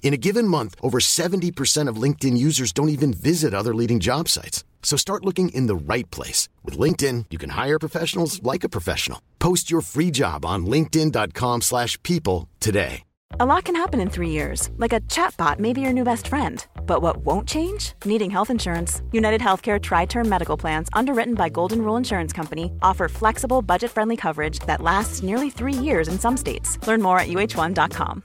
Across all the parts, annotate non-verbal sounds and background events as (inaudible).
In a given month, over 70% of LinkedIn users don't even visit other leading job sites. So start looking in the right place. With LinkedIn, you can hire professionals like a professional. Post your free job on linkedin.com slash people today. A lot can happen in three years, like a chatbot may be your new best friend. But what won't change? Needing health insurance. United Healthcare Tri Term Medical Plans, underwritten by Golden Rule Insurance Company, offer flexible, budget friendly coverage that lasts nearly three years in some states. Learn more at uh1.com.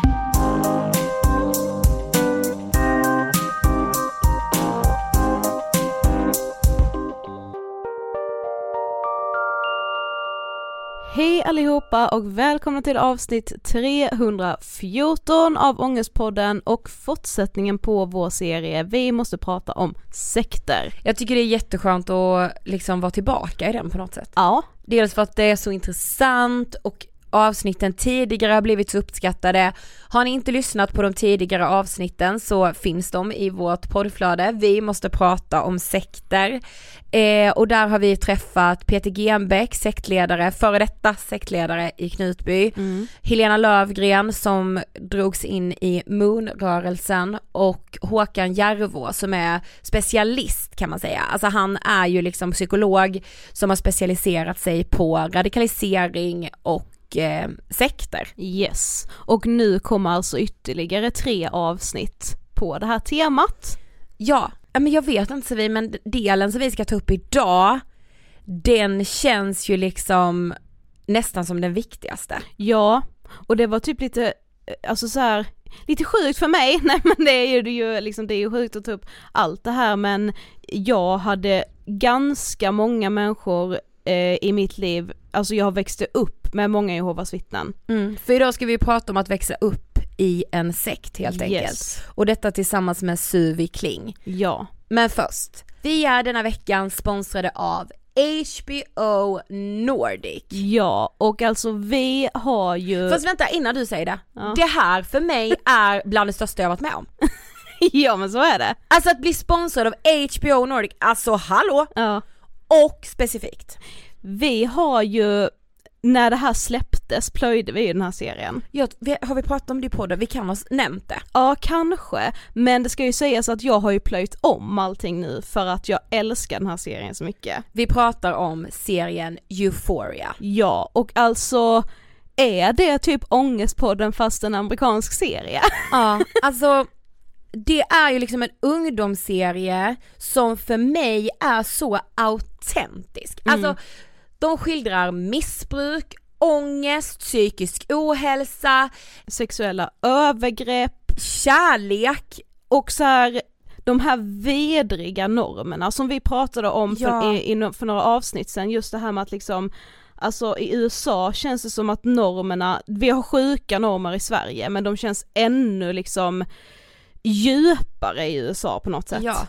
Hej allihopa och välkomna till avsnitt 314 av Ångestpodden och fortsättningen på vår serie Vi måste prata om sekter. Jag tycker det är jätteskönt att liksom vara tillbaka i den på något sätt. Ja, Dels för att det är så intressant och avsnitten tidigare har blivit så uppskattade. Har ni inte lyssnat på de tidigare avsnitten så finns de i vårt poddflöde. Vi måste prata om sekter. Eh, och där har vi träffat Peter Genbeck, sektledare, före detta sektledare i Knutby. Helena Lövgren som drogs in i Moon-rörelsen och Håkan Järvå som är specialist kan man säga. Alltså han är ju liksom psykolog som har specialiserat sig på radikalisering och eh, sekter. yes. Och nu kommer alltså ytterligare tre avsnitt på det här temat. Ja, men jag vet inte Sofie men delen som vi ska ta upp idag den känns ju liksom nästan som den viktigaste. Ja, och det var typ lite, eh, alltså så här, lite sjukt för mig, (laughs) nej men det är ju, det är ju liksom, det är ju sjukt att ta upp allt det här men jag hade ganska många människor eh, i mitt liv, alltså jag växte upp med många Jehovas vittnen. Mm. För idag ska vi prata om att växa upp i en sekt helt enkelt. Yes. Och detta tillsammans med Suvi Kling. Ja, Men först, vi är denna veckan sponsrade av HBO Nordic. Ja, och alltså vi har ju... Fast vänta innan du säger det. Ja. Det här för mig är bland det största jag varit med om. (laughs) ja men så är det. Alltså att bli sponsrad av HBO Nordic, alltså hallå! Ja. Och specifikt. Vi har ju, när det här släpptes plöjde vi ju den här serien. Vi, har vi pratat om det i podden? Vi kan ha nämnt det. Ja kanske, men det ska ju sägas att jag har ju plöjt om allting nu för att jag älskar den här serien så mycket. Vi pratar om serien Euphoria. Ja, och alltså är det typ Ångestpodden fast en amerikansk serie? Ja, alltså det är ju liksom en ungdomsserie som för mig är så autentisk. Mm. Alltså de skildrar missbruk, ångest, psykisk ohälsa, Sexuella övergrepp kärlek. och så här de här vedriga normerna som vi pratade om för, Ja. i, för några avsnitt sen, just det här med att liksom Alltså i USA känns det som att normerna, vi har sjuka normer i Sverige men de känns ännu liksom djupare i USA på något sätt. Ja.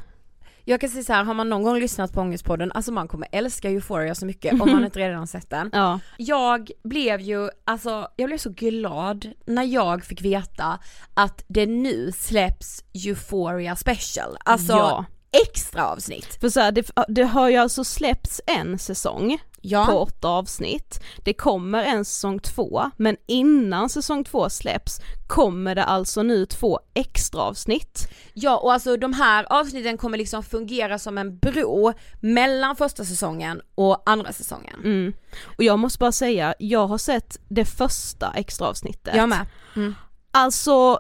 Jag kan säga så här, har man någon gång lyssnat på Ångestpodden, alltså man kommer älska Euphoria så mycket om man (laughs) inte redan har sett den. Ja. Jag blev ju, alltså jag blev så glad när jag fick veta att det nu släpps Euphoria special, alltså Ja. extra avsnitt. För så här, det, det har ju alltså släppts en säsong Ja. på åtta avsnitt. Det kommer en säsong två, men innan säsong två släpps kommer det alltså nu två extra avsnitt. Ja och alltså de här avsnitten kommer liksom fungera som en bro mellan första säsongen och andra säsongen. Mm. Och jag måste bara säga, jag har sett det första extra avsnittet. Jag med. Alltså,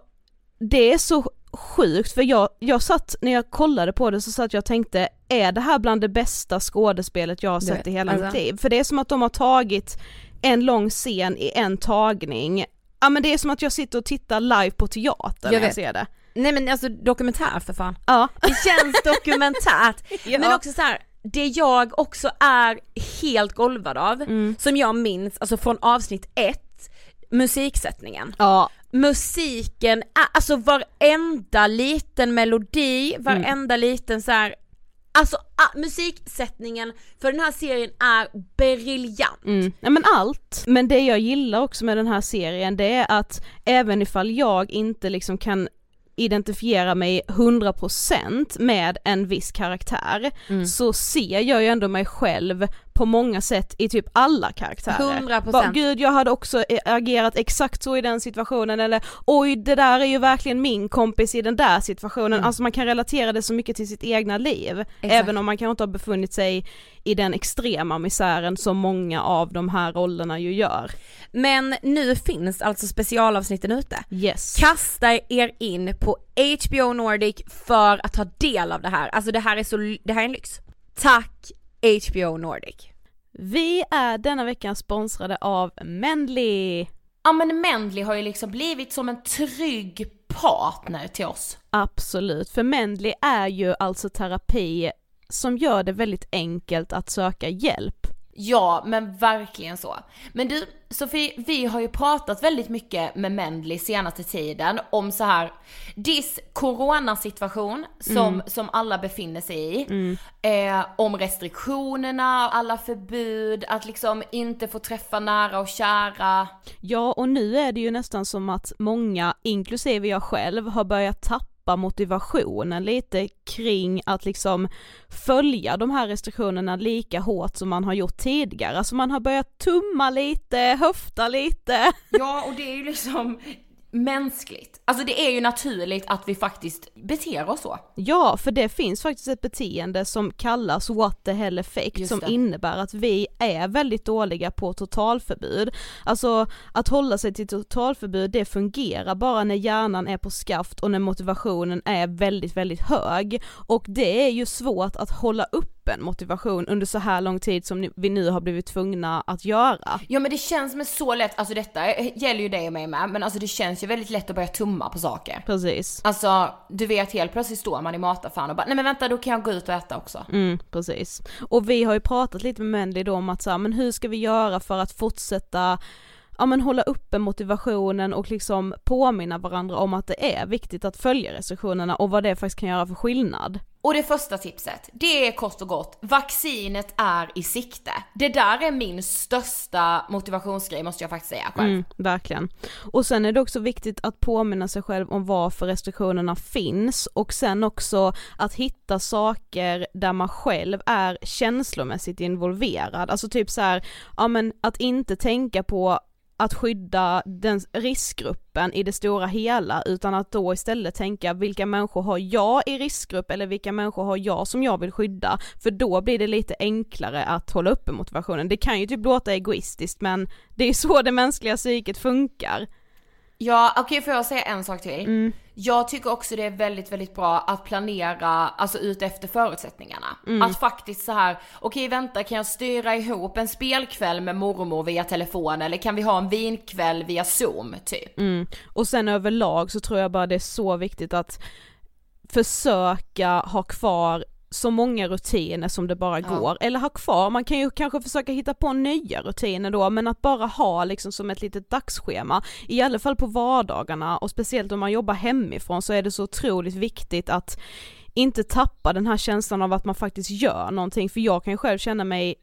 det är så sjukt för jag, jag satt, när jag kollade på det så satt jag och tänkte, är det här bland det bästa skådespelet jag har sett i hela alltså. mitt liv? För det är som att de har tagit en lång scen i en tagning, ja men det är som att jag sitter och tittar live på teater Jag när jag vet. ser det. Nej men alltså dokumentär för fan. Ja. Det känns (laughs) dokumentärt. Ja. Men också så här, det jag också är helt golvad av, Mm. som jag minns alltså från avsnitt ett, musiksättningen. Ja, Musiken, alltså varenda liten melodi, varenda liten så här. Alltså musiksättningen för den här serien är briljant. Mm. Ja men allt. Men det jag gillar också med den här serien det är att även ifall jag inte liksom kan identifiera mig 100% med en viss karaktär så ser jag ju ändå mig själv på många sätt i typ alla karaktärer. 100%. Bara, Gud jag hade också eh, agerat exakt så i den situationen eller oj det där är ju verkligen min kompis i den där situationen, alltså man kan relatera det så mycket till sitt egna liv, även om man kanske inte har befunnit sig i den extrema misären som många av de här rollerna ju gör. Men nu finns alltså specialavsnitten ute. Yes. Kasta er in på HBO Nordic för att ta del av det här. Alltså det här är så, det här är en lyx. Tack HBO Nordic. Vi är denna veckan sponsrade av Mendley. Ja men Mendley har ju liksom blivit som en trygg partner till oss. Absolut, för Mendley är ju alltså terapi som gör det väldigt enkelt att söka hjälp. Ja, men verkligen så. Men du, Sofie, vi har ju pratat väldigt mycket med Mendley senaste tiden om så här diss coronasituation som, som alla befinner sig i. Eh, om restriktionerna, alla förbud, att liksom inte få träffa nära och kära. Ja, och nu är det ju nästan som att många, inklusive jag själv, har börjat tappa motivationen lite kring att liksom följa de här restriktionerna lika hårt som man har gjort tidigare. Alltså man har börjat tumma lite, höfta lite. Ja, och det är ju liksom mänskligt. Alltså det är ju naturligt att vi faktiskt beter oss så. Ja, för det finns faktiskt ett beteende som kallas what the hell effect som innebär att vi är väldigt dåliga på totalförbud. Alltså att hålla sig till totalförbud det fungerar bara när hjärnan är på skaft och när motivationen är väldigt, väldigt hög. Och det är ju svårt att hålla uppen motivation under så här lång tid som vi nu har blivit tvungna att göra. Ja men det känns med så lätt, alltså detta gäller ju dig och mig med, men alltså det känns ju väldigt lätt att börja tumma på saker. Precis. Alltså, du vet helt plötsligt står man i mataffären och bara nej men vänta då kan jag gå ut och äta också. Mm, precis. Och vi har ju pratat lite med Mandy då om att så här, men hur ska vi göra för att fortsätta ja men hålla uppe motivationen och liksom påminna varandra om att det är viktigt att följa restriktionerna och vad det faktiskt kan göra för skillnad. Och det första tipset, det är kort och gott, vaccinet är i sikte. Det där är min största motivationsgrej måste jag faktiskt säga själv. Mm, verkligen. Och sen är det också viktigt att påminna sig själv om varför restriktionerna finns och sen också att hitta saker där man själv är känslomässigt involverad, alltså typ så här, ja men att inte tänka på att skydda den riskgruppen i det stora hela utan att då istället tänka vilka människor har jag i riskgrupp eller vilka människor har jag som jag vill skydda för då blir det lite enklare att hålla uppe motivationen. Det kan ju typ låta egoistiskt men det är så det mänskliga psyket funkar. Ja, okej okay, får jag säga en sak till? Mm. Jag tycker också det är väldigt, väldigt bra att planera, alltså ut efter förutsättningarna. Mm. Att faktiskt så här, okej okay, vänta kan jag styra ihop en spelkväll med mormor via telefon eller kan vi ha en vinkväll via zoom typ? Mm. Och sen överlag så tror jag bara det är så viktigt att försöka ha kvar så många rutiner som det bara ja. går, eller ha kvar, man kan ju kanske försöka hitta på nya rutiner då, men att bara ha liksom som ett litet dagsschema, i alla fall på vardagarna och speciellt om man jobbar hemifrån så är det så otroligt viktigt att inte tappa den här känslan av att man faktiskt gör någonting, för jag kan ju själv känna mig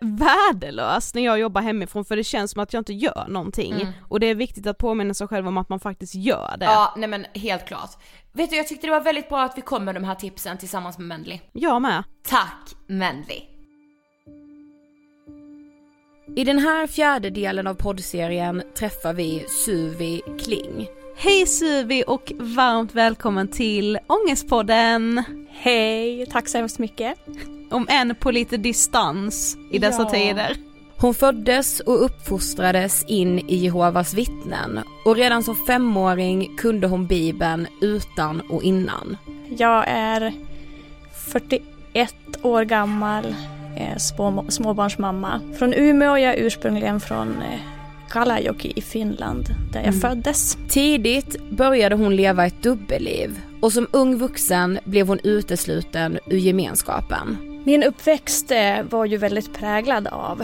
värdelös när jag jobbar hemifrån för det känns som att jag inte gör någonting mm. och det är viktigt att påminna sig själv om att man faktiskt gör det. Ja, nej men helt klart. Vet du, jag tyckte det var väldigt bra att vi kom med de här tipsen tillsammans med Mendley. Jag med. Tack Mendley. I den här fjärde delen av poddserien träffar vi Suvi Kling. Hej Suvi och varmt välkommen till Ångestpodden! Hej, tack så hemskt mycket. Om än på lite distans i dessa ja. tider. Hon föddes och uppfostrades in i Jehovas vittnen och redan som femåring kunde hon bibeln utan och innan. Jag är 41 år gammal, eh, små, småbarnsmamma. Från Umeå, jag är ursprungligen från eh, Kalajoki i Finland där jag mm. föddes. Tidigt började hon leva ett dubbelliv och som ung vuxen blev hon utesluten ur gemenskapen. Min uppväxt eh, var ju väldigt präglad av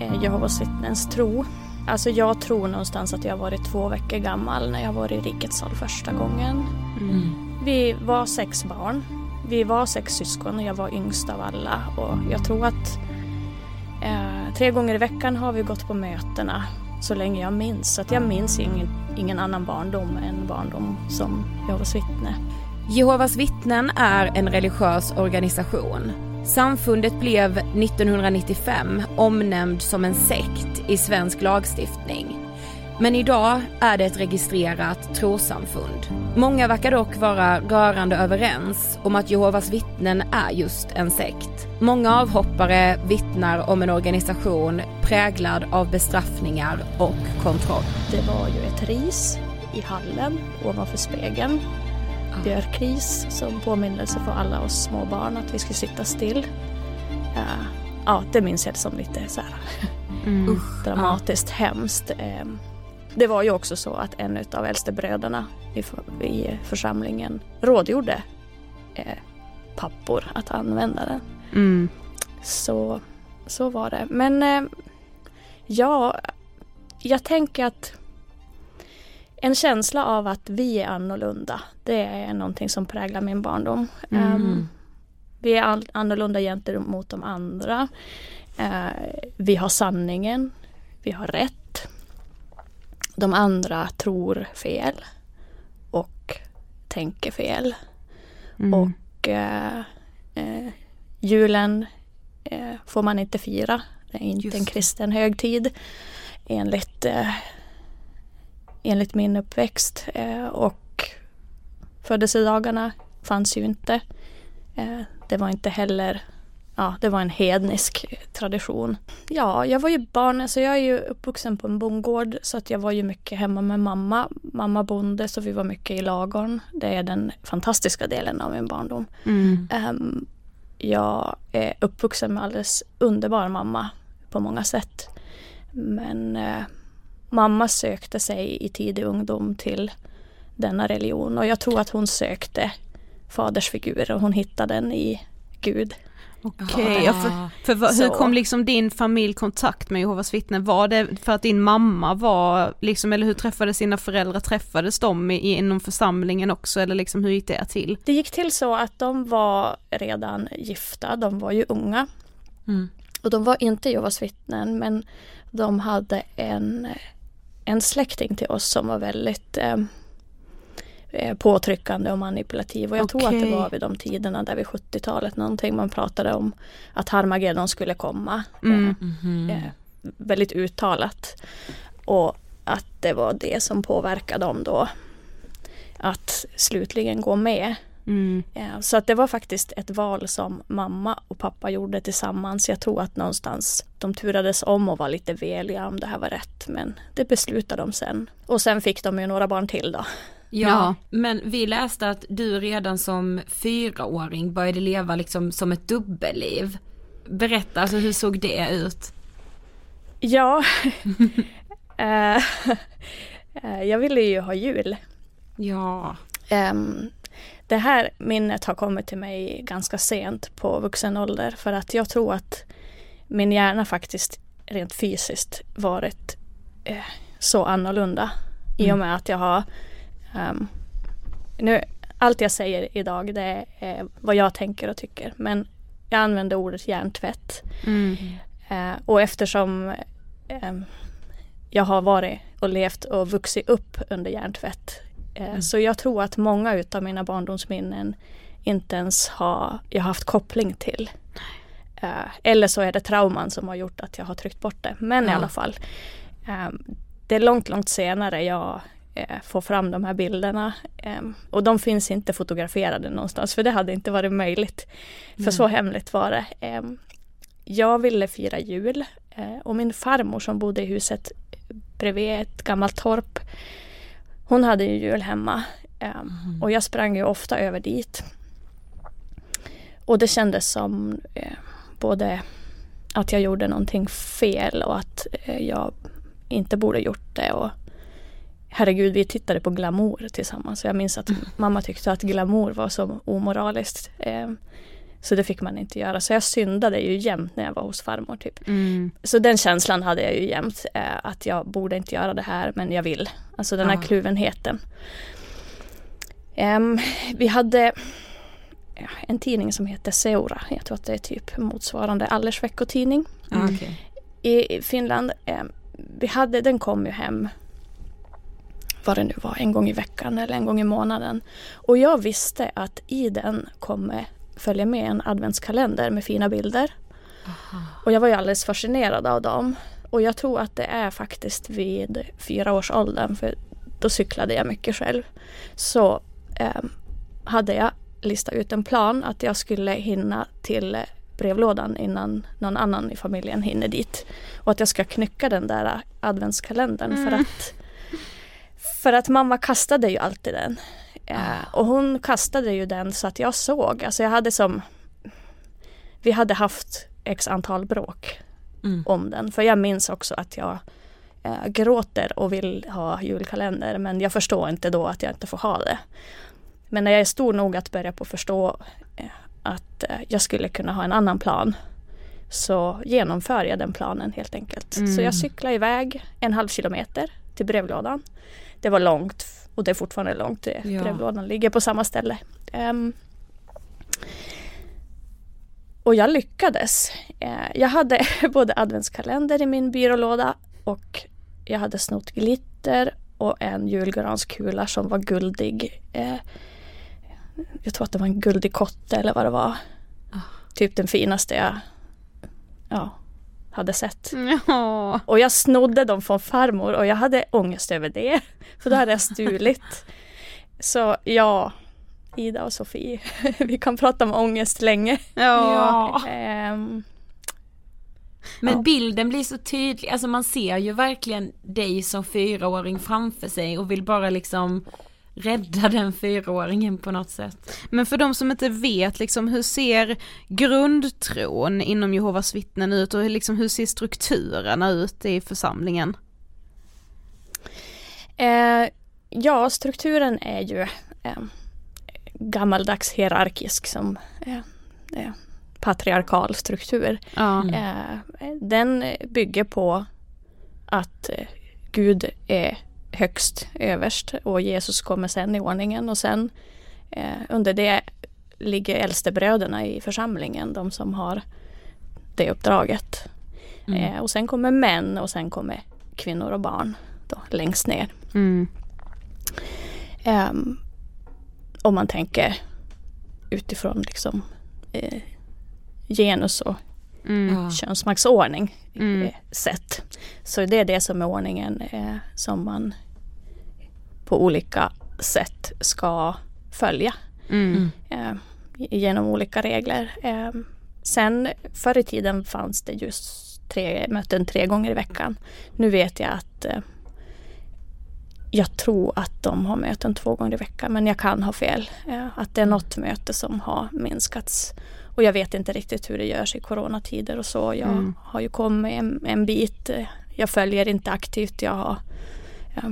eh, Jehovas vittnens tro. Alltså jag tror någonstans att jag varit två veckor gammal när jag var i rikets sal första gången. Mm. Vi var sex barn. Vi var sex syskon och jag var yngst av alla. Och jag tror att eh, tre gånger i veckan har vi gått på mötena så länge jag minns. Så att jag minns ingen, ingen annan barndom än barndom som Jehovas vittne. Jehovas vittnen är en religiös organisation Samfundet blev 1995 omnämnd som en sekt i svensk lagstiftning. Men idag är det ett registrerat trossamfund. Många verkar dock vara rörande överens om att Jehovas vittnen är just en sekt. Många avhoppare vittnar om en organisation präglad av bestraffningar och kontroll. Det var ju ett ris i hallen ovanför spegeln björkris som påminnelse för alla oss små barn att vi skulle sitta still. Uh, ja, det minns jag som lite så här, mm. (laughs) dramatiskt ja. hemskt. Um, det var ju också så att en av äldstebröderna i, i församlingen rådgjorde eh, pappor att använda den. Mm. Så, så var det. Men eh, ja, jag tänker att en känsla av att vi är annorlunda. Det är någonting som präglar min barndom. Mm. Um, vi är annorlunda gentemot de andra. Uh, vi har sanningen. Vi har rätt. De andra tror fel och tänker fel. Mm. Och uh, uh, julen får man inte fira. Det är inte Just. en kristen högtid enligt enligt min uppväxt. Eh, och födelsedagarna fanns ju inte. Eh, det var inte heller Ja, det var en hednisk tradition. Ja, jag var ju barn, alltså jag är ju uppvuxen på en bondgård så att jag var ju mycket hemma med mamma. Mamma bonde så vi var mycket i lagorn. Det är den fantastiska delen av min barndom. Mm. Um, jag är uppvuxen med alldeles underbar mamma på många sätt. Men uh, mamma sökte sig i tidig ungdom till denna religion och jag tror att hon sökte fadersfigurer och hon hittade den i Gud. Okej, ja, för, för vad- hur kom liksom din familj kontakt med Jehovas vittnen? Var det för att din mamma var liksom, eller hur träffades dina föräldrar? Träffades de i, inom församlingen också eller liksom hur gick det till? Det gick till så att de var redan gifta, de var ju unga. Mm. Och de var inte Jehovas vittnen men de hade en, en släkting till oss som var väldigt eh, påtryckande och manipulativ. Och jag tror att det var vid de tiderna där vid 70-talet någonting man pratade om att Harmageddon skulle komma. Mm. Mhm. Eh, väldigt uttalat. Och att det var det som påverkade dem då att slutligen gå med. Mm. Eh, Så att det var faktiskt ett val som mamma och pappa gjorde tillsammans. Jag tror att någonstans de turades om och var lite veliga om det här var rätt. Men det beslutade de sen. Och sen fick de ju några barn till då. Ja, men vi läste att du redan som fyraåring började leva liksom som ett dubbelliv. Berätta, alltså hur såg det ut? Ja, (laughs) Eh, eh, jag ville ju ha jul. Ja. Ehm, det här minnet har kommit till mig ganska sent på vuxen ålder för att jag tror att min hjärna faktiskt rent fysiskt varit eh, så annorlunda i och med att jag har ehm, nu, allt jag säger idag det är vad jag tänker och tycker men jag använder ordet hjärntvätt Mm. Eh, och eftersom eh, jag har varit och levt och vuxit upp under hjärntvätt. Eh, Så jag tror att många utav mina barndomsminnen inte ens har jag har haft koppling till. Eh, eller så är det trauman som har gjort att jag har tryckt bort det. Men i Ja. alla fall. Eh, det är långt, långt senare jag eh, får fram de här bilderna. Eh, och de finns inte fotograferade någonstans för det hade inte varit möjligt. För så hemligt var det. Eh, jag ville fira jul eh, och min farmor som bodde i huset bredvid ett gammalt torp. Hon hade ju jul hemma eh, och jag sprang ju ofta över dit. Och det kändes som eh, både att jag gjorde någonting fel och att eh, jag inte borde gjort det. Och herregud, vi tittade på glamour tillsammans. Jag minns att mamma tyckte att glamour var så omoraliskt. Eh, så det fick man inte göra. Så jag syndade ju jämt när jag var hos farmor. Typ. Mm. Så den känslan hade jag ju jämt. Eh, att jag borde inte göra det här men jag vill. Alltså den här Ja. kluvenheten. Em, vi hade ja, en tidning som heter Seura. Jag tror att det är typ motsvarande Allers veckotidning Ja, okej. i Finland. em, vi hade, den kom ju hem vad det nu var, en gång i veckan eller en gång i månaden. Och jag visste att i den kommer följa med en adventskalender med fina bilder. Och jag var ju alldeles fascinerad av dem. Och jag tror att det är faktiskt vid fyra års åldern, för då cyklade jag mycket själv. Så em, hade jag listat ut en plan att jag skulle hinna till eh, brevlådan innan någon annan i familjen hinner dit. Och att jag ska knycka den där eh, adventskalendern för att för att mamma kastade ju alltid den. Eh, och hon kastade ju den så att jag såg, alltså jag hade som Vi hade haft x antal bråk Mm. om den. För jag minns också att jag eh, gråter och vill ha julkalender men jag förstår inte då att jag inte får ha det. Men när jag är stor nog att börja på förstå eh, att eh, jag skulle kunna ha en annan plan så genomför jag den planen helt enkelt. Så jag cyklar iväg en halv kilometer till brevlådan. Det var långt och det är fortfarande långt. Det- Ja. Brevlådan ligger på samma ställe. Ehm, och jag lyckades. Eh, Jag hade (laughs) både adventskalender i min byrålåda och jag hade snott glitter och en julgranskula som var guldig. Eh, Jag tror att det var en guldig kotte eller vad det var. Typ den finaste jag ja, hade sett. Ja. Och jag snodde dem från farmor och jag hade ångest över det. För då hade jag stulit. Så ja, Ida och Sofie, (laughs) vi kan prata om ångest länge. Ja. Ehm, Men Ja. bilden blir så tydlig, alltså man ser ju verkligen dig som fyraåring framför sig och vill bara liksom rädda den fyraåringen på något sätt. Men för de som inte vet liksom hur ser grundtron inom Jehovas vittnen ut och hur, liksom, hur ser strukturerna ut i församlingen? eh, ja, strukturen är ju eh, gammaldags hierarkisk som eh, eh, patriarkal struktur. Ja. Eh, den bygger på att eh, Gud är högst överst och Jesus kommer sen i ordningen och sen eh, under det ligger äldstebröderna i församlingen, de som har det uppdraget. Mm. Eh, och sen kommer män och sen kommer kvinnor och barn då, längst ner. Mm. Ehm, om man tänker utifrån liksom eh, genus och Mm. Könsmaktsordning Mm. eh, sett. Så det är det som är ordningen eh, som man på olika sätt ska följa Mm. eh, genom olika regler. Eh, sen förr i tiden fanns det just tre möten tre gånger i veckan. Nu vet jag att eh, jag tror att de har möten två gånger i veckan men jag kan ha fel. Eh, att det är något möte som har minskats. Och jag vet inte riktigt hur det görs i coronatider och så. Jag Mm. har ju kommit en, en bit. Jag följer inte aktivt. Jag har, eh,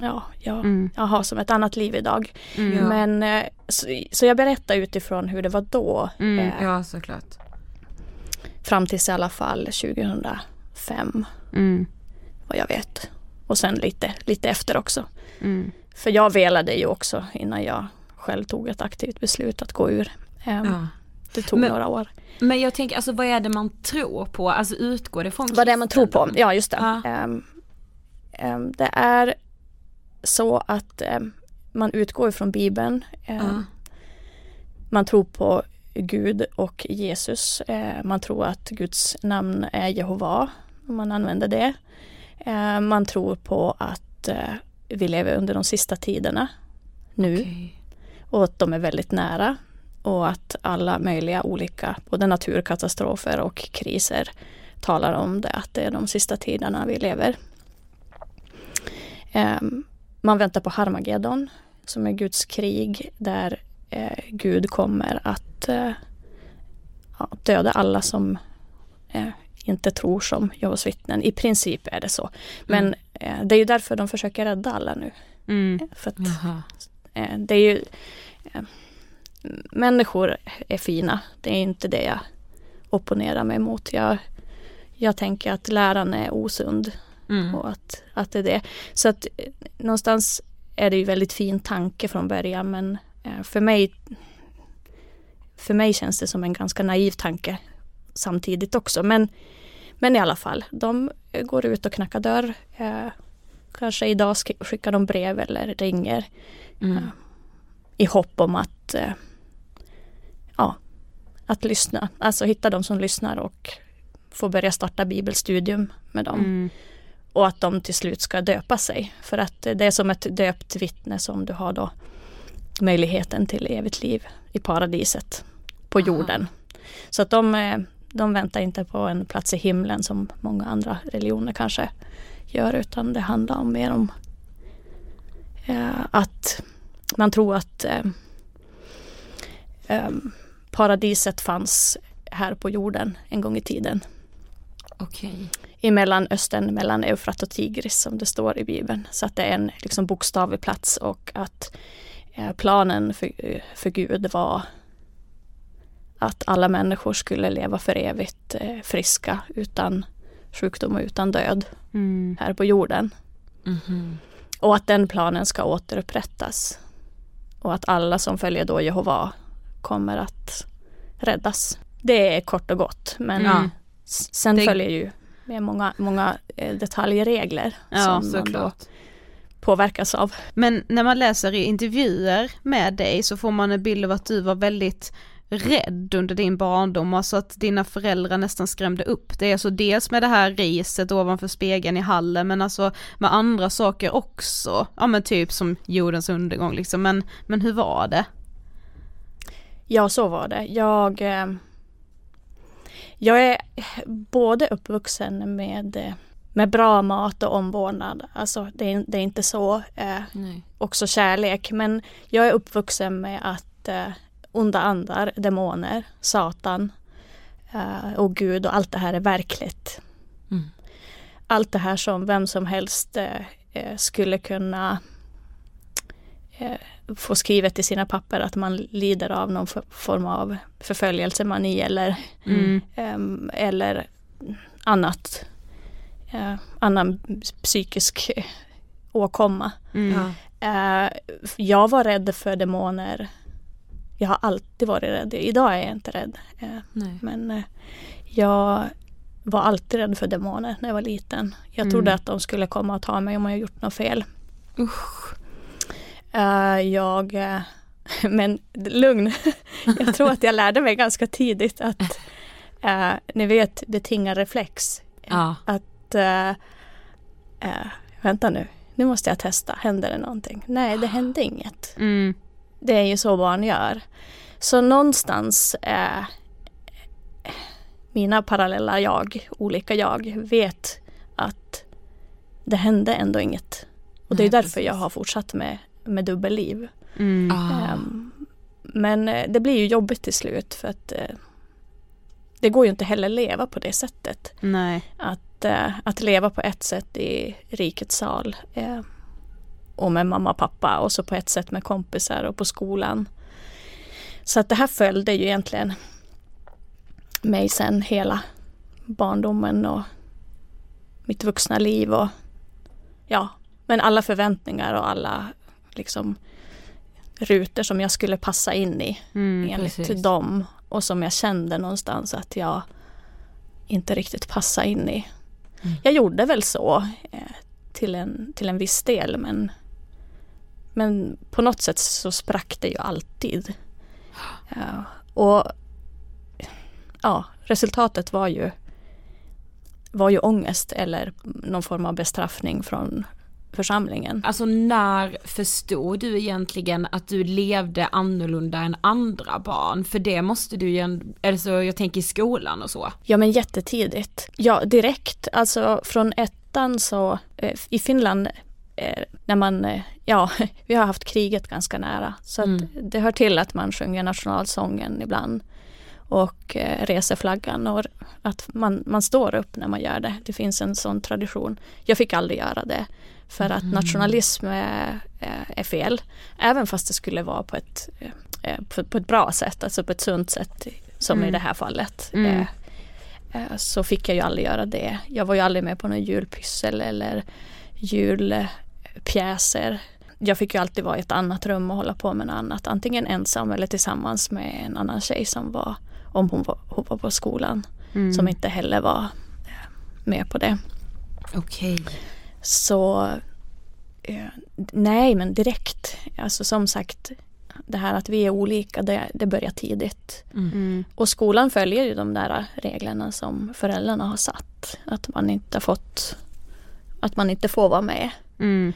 ja, jag, Mm. jag har som ett annat liv idag. Mm. Men eh, så, så jag berättar utifrån hur det var då. Mm, eh, Ja, såklart. Fram tills i alla fall 2005 Mm. vad jag vet. Och sen lite, lite efter också. Mm. För jag velade ju också innan jag själv tog ett aktivt beslut att gå ur. Ehm, Ja. Det tog Men- några år. Men jag tänker, alltså vad är det man tror på? Alltså utgår det från Vad det är man tror på. Ja, just det. Ja. Ehm, ehm, det är så att ehm, man utgår ifrån Bibeln. Ehm, Ja. Man tror på Gud och Jesus. Eh, Man tror att Guds namn är Jehova, om man använder det. Eh, Man tror på att eh, vi lever under de sista tiderna nu Okej. och att de är väldigt nära. Och att alla möjliga olika, både naturkatastrofer och kriser talar om det, att det är de sista tiderna vi lever. Ehm, Man väntar på Harmageddon som är Guds krig där eh, Gud kommer att eh, ja, döda alla som eh, inte tror som Jehovas vittnen. I princip är det så. Men eh, det är ju därför de försöker rädda alla nu. Mm. För att eh, det är ju eh, Människor är fina. Det är inte det jag opponerar mig mot. Jag, jag tänker att läran är osund Mm. och att, att det är det. Så att eh, någonstans är det ju väldigt fin tanke från början men eh, för mig för mig känns det som en ganska naiv tanke samtidigt också. Men, men i alla fall, de eh, går ut och knackar dörr. Eh, kanske idag sk- skickar de brev eller ringer Mm. i hopp om att eh, ja, att lyssna. Alltså hitta de som lyssnar och få börja starta bibelstudium med dem. Mm. Och att de till slut ska döpa sig. För att det är som ett döpt vittne som du har då möjligheten till evigt liv i paradiset på Aha. jorden. Så att de, eh, de väntar inte på en plats i himlen som många andra religioner kanske gör utan det handlar om mer om eh, att man tror att eh, eh, paradiset fanns här på jorden en gång i tiden Okej. i Mellanöstern mellan Eufrat och Tigris som det står i Bibeln. Så att det är en liksom, bokstavlig plats och att eh, planen för, eh, för Gud var att alla människor skulle leva för evigt eh, friska utan sjukdom och utan död Mm. här på jorden. Mhm. Och att den planen ska återupprättas. Och att alla som följer då Jehova kommer att räddas. Det är kort och gott men Mm. Sen Det- följer ju med många, många eh, detaljregler Ja, som man då såklart. påverkas av. Men när man läser i intervjuer med dig så får man en bild av att du var väldigt rädd under din barndom, alltså att dina föräldrar nästan skrämde upp dig, alltså dels med det här riset ovanför spegeln i hallen men alltså med andra saker också, ja men typ som jordens undergång liksom, men, men hur var det? Ja, så var det. Jag, eh, jag är både uppvuxen med, med bra mat och omvårdnad. Alltså det är, det är inte så. Eh, också kärlek. Men jag är uppvuxen med att eh, onda andar, demoner, Satan eh, och Gud och allt det här är verkligt. Mm. Allt det här som vem som helst eh, eh, skulle kunna eh, få skrivet i sina papper att man lider av någon form av förföljelsemani eller, Mm. um, eller annat, uh, annan psykisk åkomma. Mm. Uh, jag var rädd för demoner. Jag har alltid varit rädd. Idag är jag inte rädd. Uh, Nej. men jag var alltid rädd för demoner när jag var liten. Jag Mm. trodde att de skulle komma och ta mig om jag gjort något fel. Usch. Eh, jag, eh, (laughs) men lugn, (laughs) jag tror att jag lärde mig ganska tidigt att uh, ni vet betingarreflex. Ja. Att vänta nu, nu måste jag testa, händer det någonting? Nej, det hände inget. Mm. Det är ju så barn gör. Så någonstans mina parallella jag, olika jag, vet att det hände ändå inget. Och det är Nej, därför precis. jag har fortsatt med, med dubbelliv. Mm. Ah. Ehm, men eh, det blir ju jobbigt till slut för att eh, det går ju inte heller leva på det sättet. Nej. Att, eh, att leva på ett sätt i rikets sal eh, och med mamma och pappa och så på ett sätt med kompisar och på skolan. Så att det här följde ju egentligen mig sen hela barndomen och mitt vuxna liv och ja, men alla förväntningar och alla liksom rutor som jag skulle passa in i Mm. enligt precis. dem och som jag kände någonstans att jag inte riktigt passade in i. Mm. Jag gjorde väl så eh, till, en, till en viss del men, men på något sätt så sprack det ju alltid. (gasps) Ja, och ja, resultatet var ju var ju ångest eller någon form av bestraffning från församlingen. Alltså när förstod du egentligen att du levde annorlunda än andra barn? För det måste du ju, alltså jag tänker i skolan och så. Ja men jättetidigt. Ja direkt, alltså från ettan så eh, i Finland eh, när man, eh, ja (laughs) vi har haft kriget ganska nära så Mm. det hör till att man sjunger nationalsången ibland och eh, reser flaggan och att man, man står upp när man gör det. Det finns en sån tradition. Jag fick aldrig göra det för att nationalism är, är fel. Även fast det skulle vara på ett, eh, på, på ett bra sätt, alltså på ett sunt sätt som i det här fallet. Mm. Eh, eh, så fick jag ju aldrig göra det. Jag var ju aldrig med på någon julpyssel eller julpjäser. Jag fick ju alltid vara i ett annat rum och hålla på med något annat. Antingen ensam eller tillsammans med en annan tjej som var, om hon var, hon var på skolan, Mm. som inte heller var eh, med på det. Okej. Så eh, nej men direkt, alltså som sagt det här att vi är olika det, det börjar tidigt. Mm. Och skolan följer ju de där reglerna som föräldrarna har satt. Att man inte fått att man inte får vara med. Mm.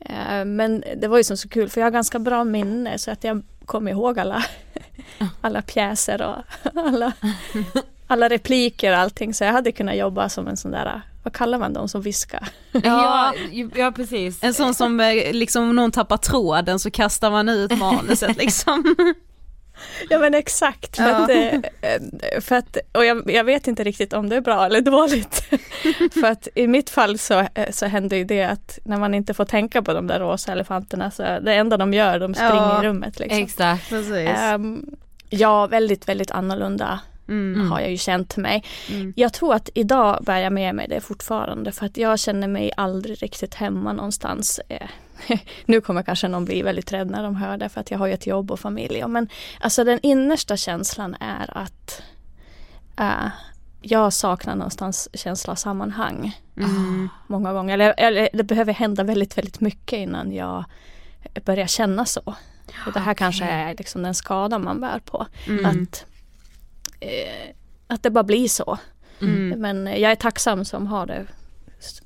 Eh, Men det var ju som så kul för jag har ganska bra minne så att jag kommer ihåg alla, (laughs) alla pjäser och alla, alla repliker och allting. Så jag hade kunnat jobba som en sån där, vad kallar man dem som viskar? Ja, ja precis. En sån som eh, liksom om någon tappar tråden så kastar man ut manuset (laughs) liksom. (laughs) Ja men exakt. För Ja. att, eh, för att, och jag, jag vet inte riktigt om det är bra eller dåligt. (laughs) för att i mitt fall så, eh, så händer ju det att när man inte får tänka på de där rosa elefanterna så det enda de gör, de springer Ja, i rummet. Liksom. Exakt. Precis. Ehm, ja, väldigt, väldigt annorlunda Mm. har jag ju känt mig. Mm. Jag tror att idag bär jag med mig det fortfarande för att jag känner mig aldrig riktigt hemma någonstans. (laughs) Nu kommer kanske någon bli väldigt rädd när de hör det för att jag har ju ett jobb och familj. Men alltså den innersta känslan är att eh, jag saknar någonstans känsla av sammanhang Mm. många gånger. Eller, eller det behöver hända väldigt, väldigt mycket innan jag börjar känna så. Och det här kanske är liksom den skada man bär på. Mm. Att, eh, att det bara blir så. Mm. Men jag är tacksam som har det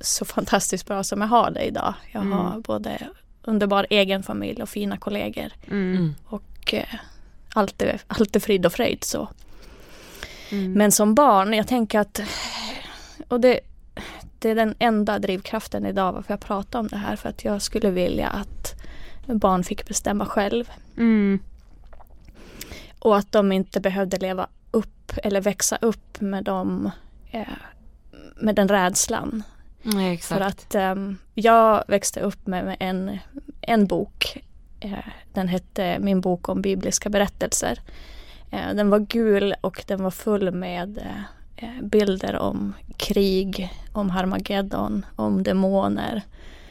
så fantastiskt bra som jag har det idag. Jag Mm. har både underbar egen familj och fina kollegor. Mm. Och eh, allt, är, allt är frid och fröjd så. Mm. Men som barn, jag tänker att och det, det är den enda drivkraften idag varför jag pratar om det här. För att jag skulle vilja att barn fick bestämma själv. Mm. Och att de inte behövde leva upp eller växa upp med, dem, eh, med den rädslan. Nej, exakt. För att ehm, jag växte upp med, en, en bok Eh, den hette Min bok om bibliska berättelser. Eh, den var gul och den var full med eh, bilder om krig, om Harmageddon, om demoner,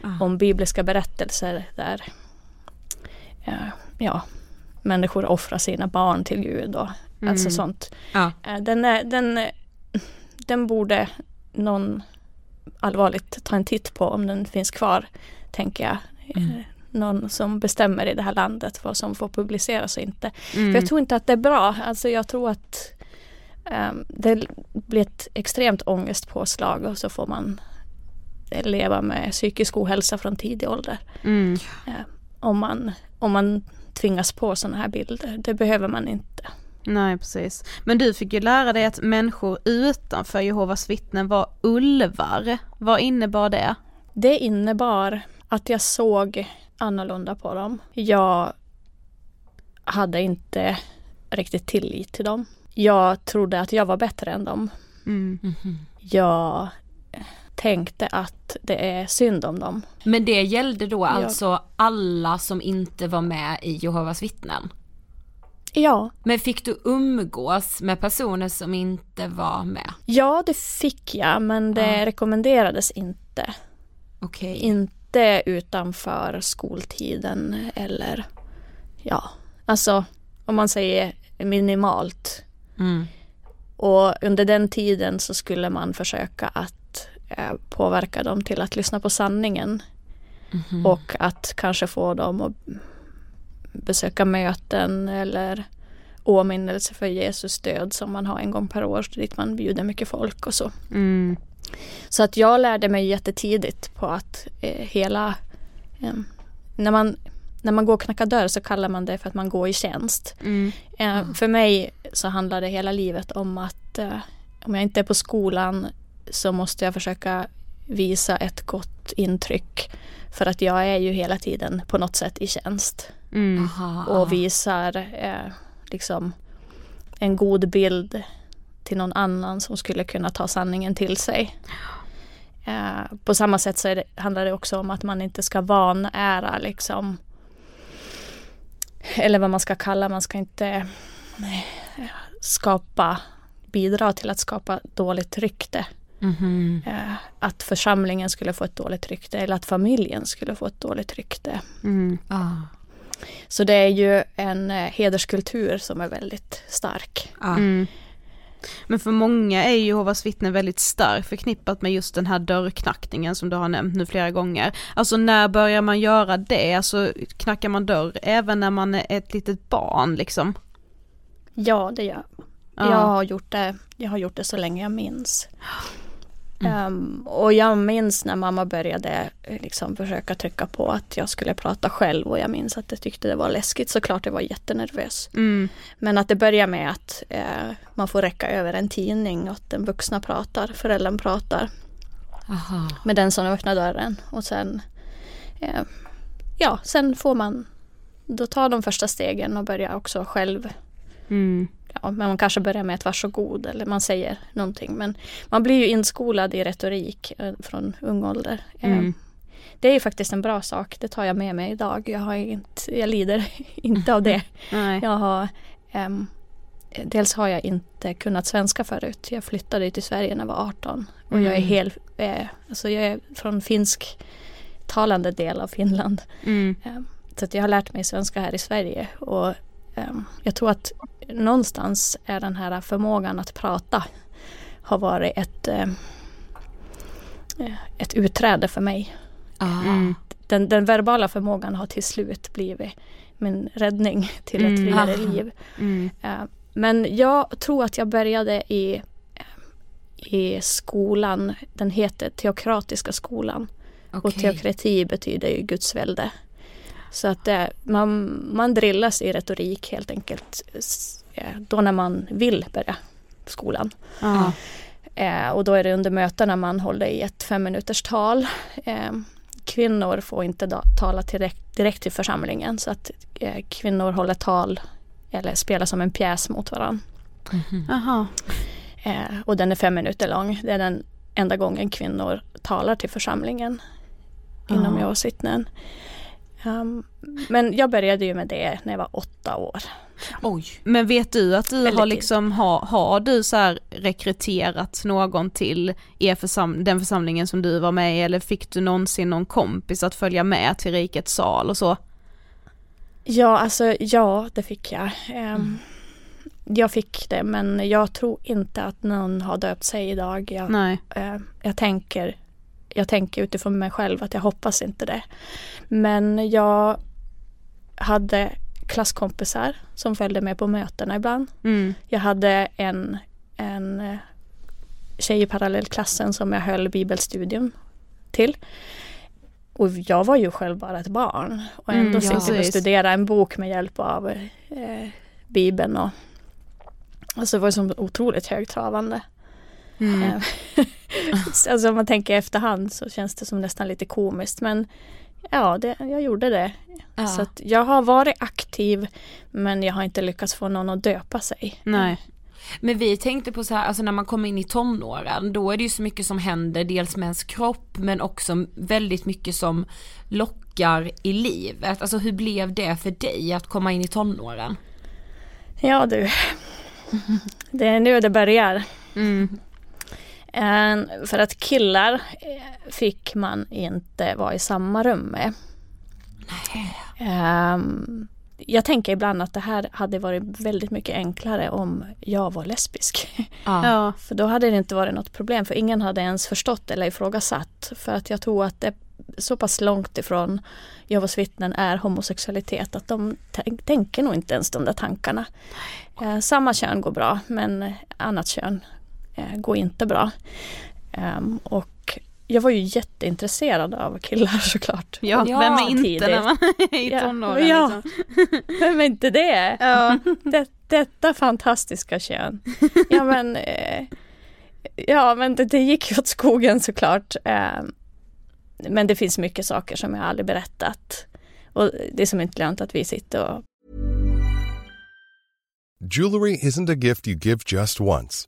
Ah. om bibliska berättelser där ja, människor offrar sina barn till Gud och Mm. alltså sånt. Ja. Den, är, den, den borde någon allvarligt ta en titt på om den finns kvar, tänker jag. Mm. Någon som bestämmer i det här landet vad som får publiceras och inte. Mm. För jag tror inte att det är bra. Alltså jag tror att um, det blir ett extremt ångestpåslag och så får man leva med psykisk ohälsa från tidig ålder. Mm. Uh, om, man, om man tvingas på sådana här bilder. Det behöver man inte. Nej precis. Men du fick ju lära dig att människor utanför Jehovas vittnen var ulvar. Vad innebar det? Det innebar att jag såg annorlunda på dem. Jag hade inte riktigt tillit till dem. Jag trodde att jag var bättre än dem. Mm. Jag tänkte att det är synd om dem. Men det gällde då alltså alla som inte var med i Jehovas vittnen? Ja, Men fick du umgås med personer som inte var med? ja det fick jag men det Ja. rekommenderades inte. Okej. Inte utanför skoltiden eller ja, alltså om man säger minimalt. Mm. Och under den tiden så skulle man försöka att eh, påverka dem till att lyssna på sanningen. Mhm. Och att kanske få dem att besöka möten eller åminnelse för Jesus död som man har en gång per år dit man bjuder mycket folk och så. Mm. Så att jag lärde mig jättetidigt på att eh, hela eh, när, man, när man går och knackar dörr så kallar man det för att man går i tjänst. Mm. Eh, För mig så handlar det hela livet om att eh, om jag inte är på skolan så måste jag försöka visa ett gott intryck. För att jag är ju hela tiden på något sätt i tjänst. Mm. Och visar eh, liksom en god bild till någon annan som skulle kunna ta sanningen till sig. Eh, på samma sätt så det, handlar det också om att man inte ska vanära liksom eller vad man ska kalla, man ska inte eh, skapa, bidra till att skapa dåligt rykte. Mhm. Eh, att församlingen skulle få ett dåligt rykte eller att familjen skulle få ett dåligt rykte. Mm. Ah. Så det är ju en eh, hederskultur som är väldigt stark. Mm. Men för många är ju Jehovas vittnen väldigt starkt förknippat med just den här dörrknackningen som du har nämnt nu flera gånger. Alltså när börjar man göra det? Alltså knackar man dörr även när man är ett litet barn liksom? Ja, det gör Ja. jag. Har gjort det, jag har gjort det så länge jag minns. (gasps) Ehm, och jag minns när mamma började eh, liksom försöka trycka på att jag skulle prata själv och jag minns att jag tyckte det var läskigt. Såklart jag var jättenervös. Mm. Men att det börjar med att eh, man får räcka över en tidning och att den vuxna pratar, föräldern pratar Aha. med den som öppnar dörren. Och sen, eh, ja, sen får man då ta de första stegen och börja också själv Mm. Ja, men man kanske börjar med ett varsågod eller man säger någonting. Men man blir ju inskolad i retorik eh, från ung ålder. Eh, Mm. Det är ju faktiskt en bra sak. Det tar jag med mig idag. Jag, har inte, jag lider (laughs) inte av det. (laughs) Nej. Jag har, ehm, dels har jag inte kunnat svenska förut. Jag flyttade till Sverige när jag var 18. Och jag är Mm. helt, eh, alltså jag är från finsk talande del av Finland. Mm. Ehm, Så att jag har lärt mig svenska här i Sverige och jag tror att någonstans är den här förmågan att prata har varit ett, ehm, eh, ett utträde för mig. Ah. Mm. Den, den verbala förmågan har till slut blivit min räddning till ett Mm. friare Aha. liv. Mm. Eh, Men jag tror att jag började i, i skolan, den heter Teokratiska skolan. Och Okej. teokrati betyder ju Guds välde. Så att det, man, man drillas i retorik helt enkelt eh, då när man vill börja skolan. Ja. Eh, och då är det under mötena man håller i ett fem minuters tal. Eh, kvinnor får inte da, tala direkt, direkt till församlingen så att eh, kvinnor håller tal eller spelar som en pjäs mot varandra. Aha. Eh, och den är fem minuter lång. Det är den enda gången kvinnor talar till församlingen inom Ja. Jehovas vittnen. Um, men jag började ju med det när jag var åtta år. Oj. Men vet du att du har liksom, har, har du så här rekryterat någon till er försam den församlingen som du var med i eller fick du någonsin någon kompis att följa med till rikets sal och så? Ja, alltså ja, det fick jag. Um, Jag fick det, men jag tror inte att någon har döpt sig idag. Jag, Nej. uh, jag tänker jag tänker utifrån mig själv att jag hoppas inte det. Men jag hade klasskompisar som följde med på mötena ibland. Mm. Jag hade en, en eh, tjej i parallellklassen som jag höll bibelstudium till. Och jag var ju själv bara ett barn och ändå Mm, ja, sitter jag och precis. studera en bok med hjälp av eh, Bibeln. Och, alltså det var så otroligt högtravande. Mm. Eh, (laughs) alltså om man tänker i efterhand så känns det som nästan lite komiskt men ja, det, jag gjorde det. Ja. Så att jag har varit aktiv men jag har inte lyckats få någon att döpa sig. Nej. Men vi tänkte på så här, alltså när man kommer in i tonåren, då är det ju så mycket som händer, dels med ens kropp men också väldigt mycket som lockar i livet. Alltså hur blev det för dig att komma in i tonåren? Ja du, (laughs) det är nu det börjar. Mm. Eh, för att killar eh, fick man inte vara i samma rum med. Ehm, jag tänker ibland att det här hade varit väldigt mycket enklare om jag var lesbisk. (laughs) Ja. För då hade det inte varit något problem för ingen hade ens förstått eller ifrågasatt. För att jag tror att det så pass långt ifrån Jehovas vittnen är homosexualitet att de tänk, tänker nog inte ens de där tankarna. Eh, samma kön går bra men annat kön går inte bra. Ehm, och jag var ju jätteintresserad av killar (laughs) såklart. Ja, Ja, vem är inte tidigt. när man är i Ja, tonåren ja. liksom. (laughs) Vem är inte det? Ja. (laughs) det, detta fantastiska kön. Ja men, eh, ja, men det, det gick ju åt skogen såklart. Eh, men det finns mycket saker som jag aldrig berättat. Och det är som inte lönt att vi sitter och Jewelry isn't a gift you give just once.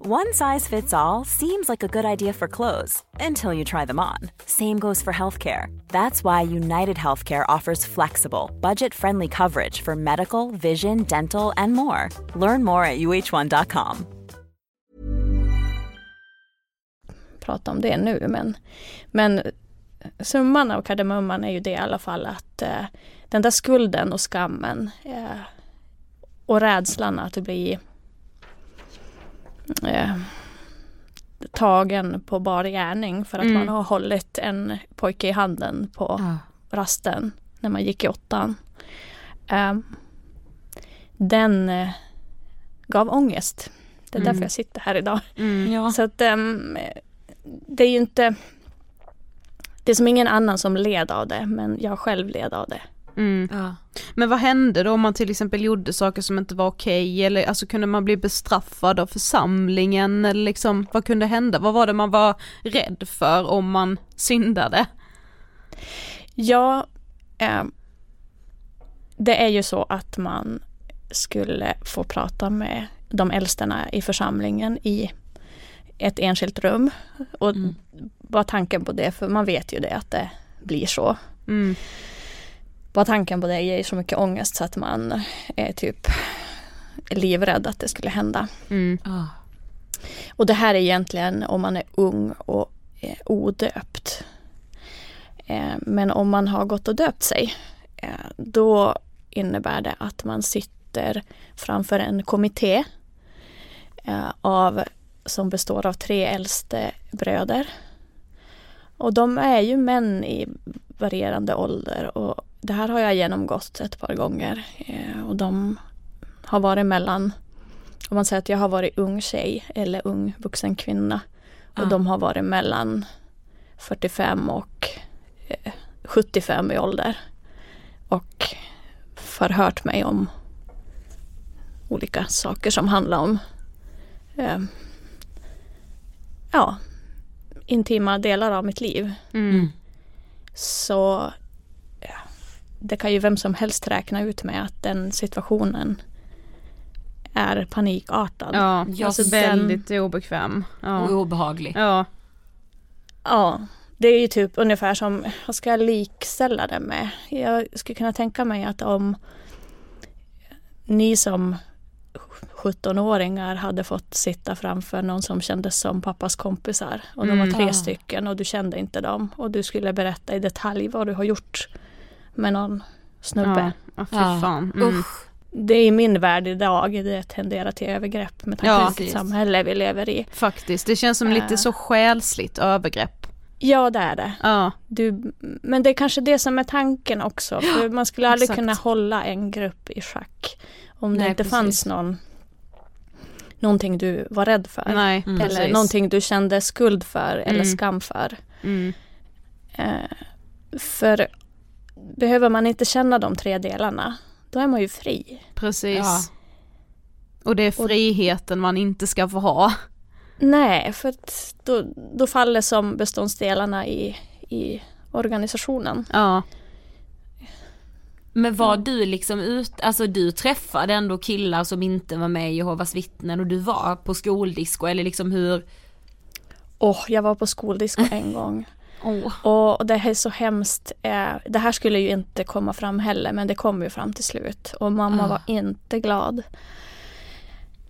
One size fits all seems like a good idea for clothes until you try them on. Same goes for healthcare. That's why United Healthcare offers flexible, budget friendly coverage for medical, vision, dental, and more. Learn more at uh1.com. prata om det nu men, men summan av kardemumman är ju det i alla fall att eh, den där skulden och skammen eh, och rädslan att bli eh, tagen på bar gärning för att Mm. man har hållit en pojke i handen på rasten när man gick i åttan. Eh, den eh, gav ångest. Det är Mm. därför jag sitter här idag. Mm. Ja. Så att ehm, det är ju inte Det är som ingen annan som led av det men jag själv led av det. Mm. Ja. Men vad hände då om man till exempel gjorde saker som inte var okej eller alltså kunde man bli bestraffad av församlingen eller liksom vad kunde hända? Vad var det man var rädd för om man syndade? Ja, ehm, det är ju så att man skulle få prata med de äldsterna i församlingen i ett enskilt rum. Och Mm. bara tanken på det, för man vet ju det att det blir så. Mm. Bara tanken på det ger så mycket ångest så att man är typ livrädd att det skulle hända. Mm. Ja. Och det här är egentligen om man är ung och eh, odöpt. Eh, men om man har gått och döpt sig, eh, då innebär det att man sitter framför en kommitté eh, av, som består av tre äldste bröder. Och de är ju män i varierande ålder och det här har jag genomgått ett par gånger. Eh, och de har varit mellan, om man säger att jag har varit ung tjej eller ung vuxen kvinna. Och de har varit mellan 45 och eh, 75 i ålder. Och förhört mig om olika saker som handlar om eh, ja, intima delar av mitt liv. Mm. Så det kan ju vem som helst räkna ut med att den situationen är panikartad. Ja, alltså så den- väldigt obekväm. Och Ja. obehaglig. ja. Ja, det är ju typ ungefär som, vad ska jag likställa det med? Jag skulle kunna tänka mig att om ni som 17-åringar hade fått sitta framför någon som kändes som pappas kompisar och de var Mm. tre Ah. stycken och du kände inte dem och du skulle berätta i detalj vad du har gjort med någon snubbe. Ja, ja, fy Ja. fan. Mm. Det är i min värld idag, det tenderar till övergrepp med tanke på vilket samhälle vi lever i. Faktiskt, det känns som lite så själsligt övergrepp. Ja, det är det. Ja, Du, men det är kanske det som är tanken också. För man skulle aldrig exakt. kunna hålla en grupp i schack. Om det Nej, inte precis. fanns någon, någonting du var rädd för. nej, Mm. eller precis. någonting du kände skuld för eller Mm. skam för. Mm. Eh, för behöver man inte känna de tre delarna, då är man ju fri. Precis. Ja. Och det är friheten man inte ska få ha. Nej, för att då, då faller som beståndsdelarna i, i organisationen. Ja, Men var du liksom ut, alltså du träffade ändå killar som inte var med i Jehovas vittnen och du var på skoldisco eller liksom hur? Åh, jag var på skoldisco en (laughs) gång. Åh. Och det är så hemskt. Eh, det här skulle ju inte komma fram heller men det kom ju fram till slut. Och mamma Ah. var inte glad.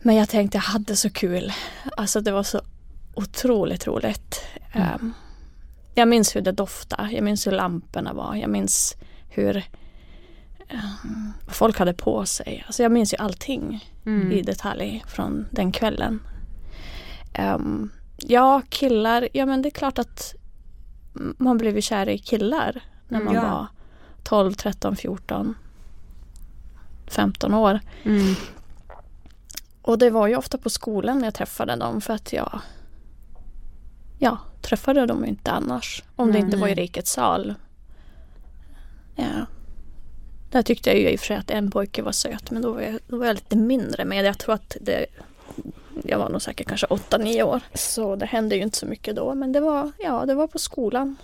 Men jag tänkte jag hade så kul. Alltså det var så otroligt roligt. Eh, jag minns hur det doftade. Jag minns hur lamporna var. Jag minns hur eh, vad folk hade på sig. Alltså jag minns ju allting Mm. i detalj från den kvällen. Ehm, ja, killar. Ja men det är klart att man blev ju kär i killar när man Ja. var 12, 13, 14, 15 år. Mm. Och det var ju ofta på skolan jag träffade dem för att jag ja, träffade dem inte annars. Om det inte var i rikets sal. Ja. Där tyckte jag ju i och för sig att en pojke var söt men då var jag, då var jag lite mindre med. Jag tror att det jag var nog säkert kanske 8-9 år. Så det hände ju inte så mycket då men det var, ja, det var på skolan.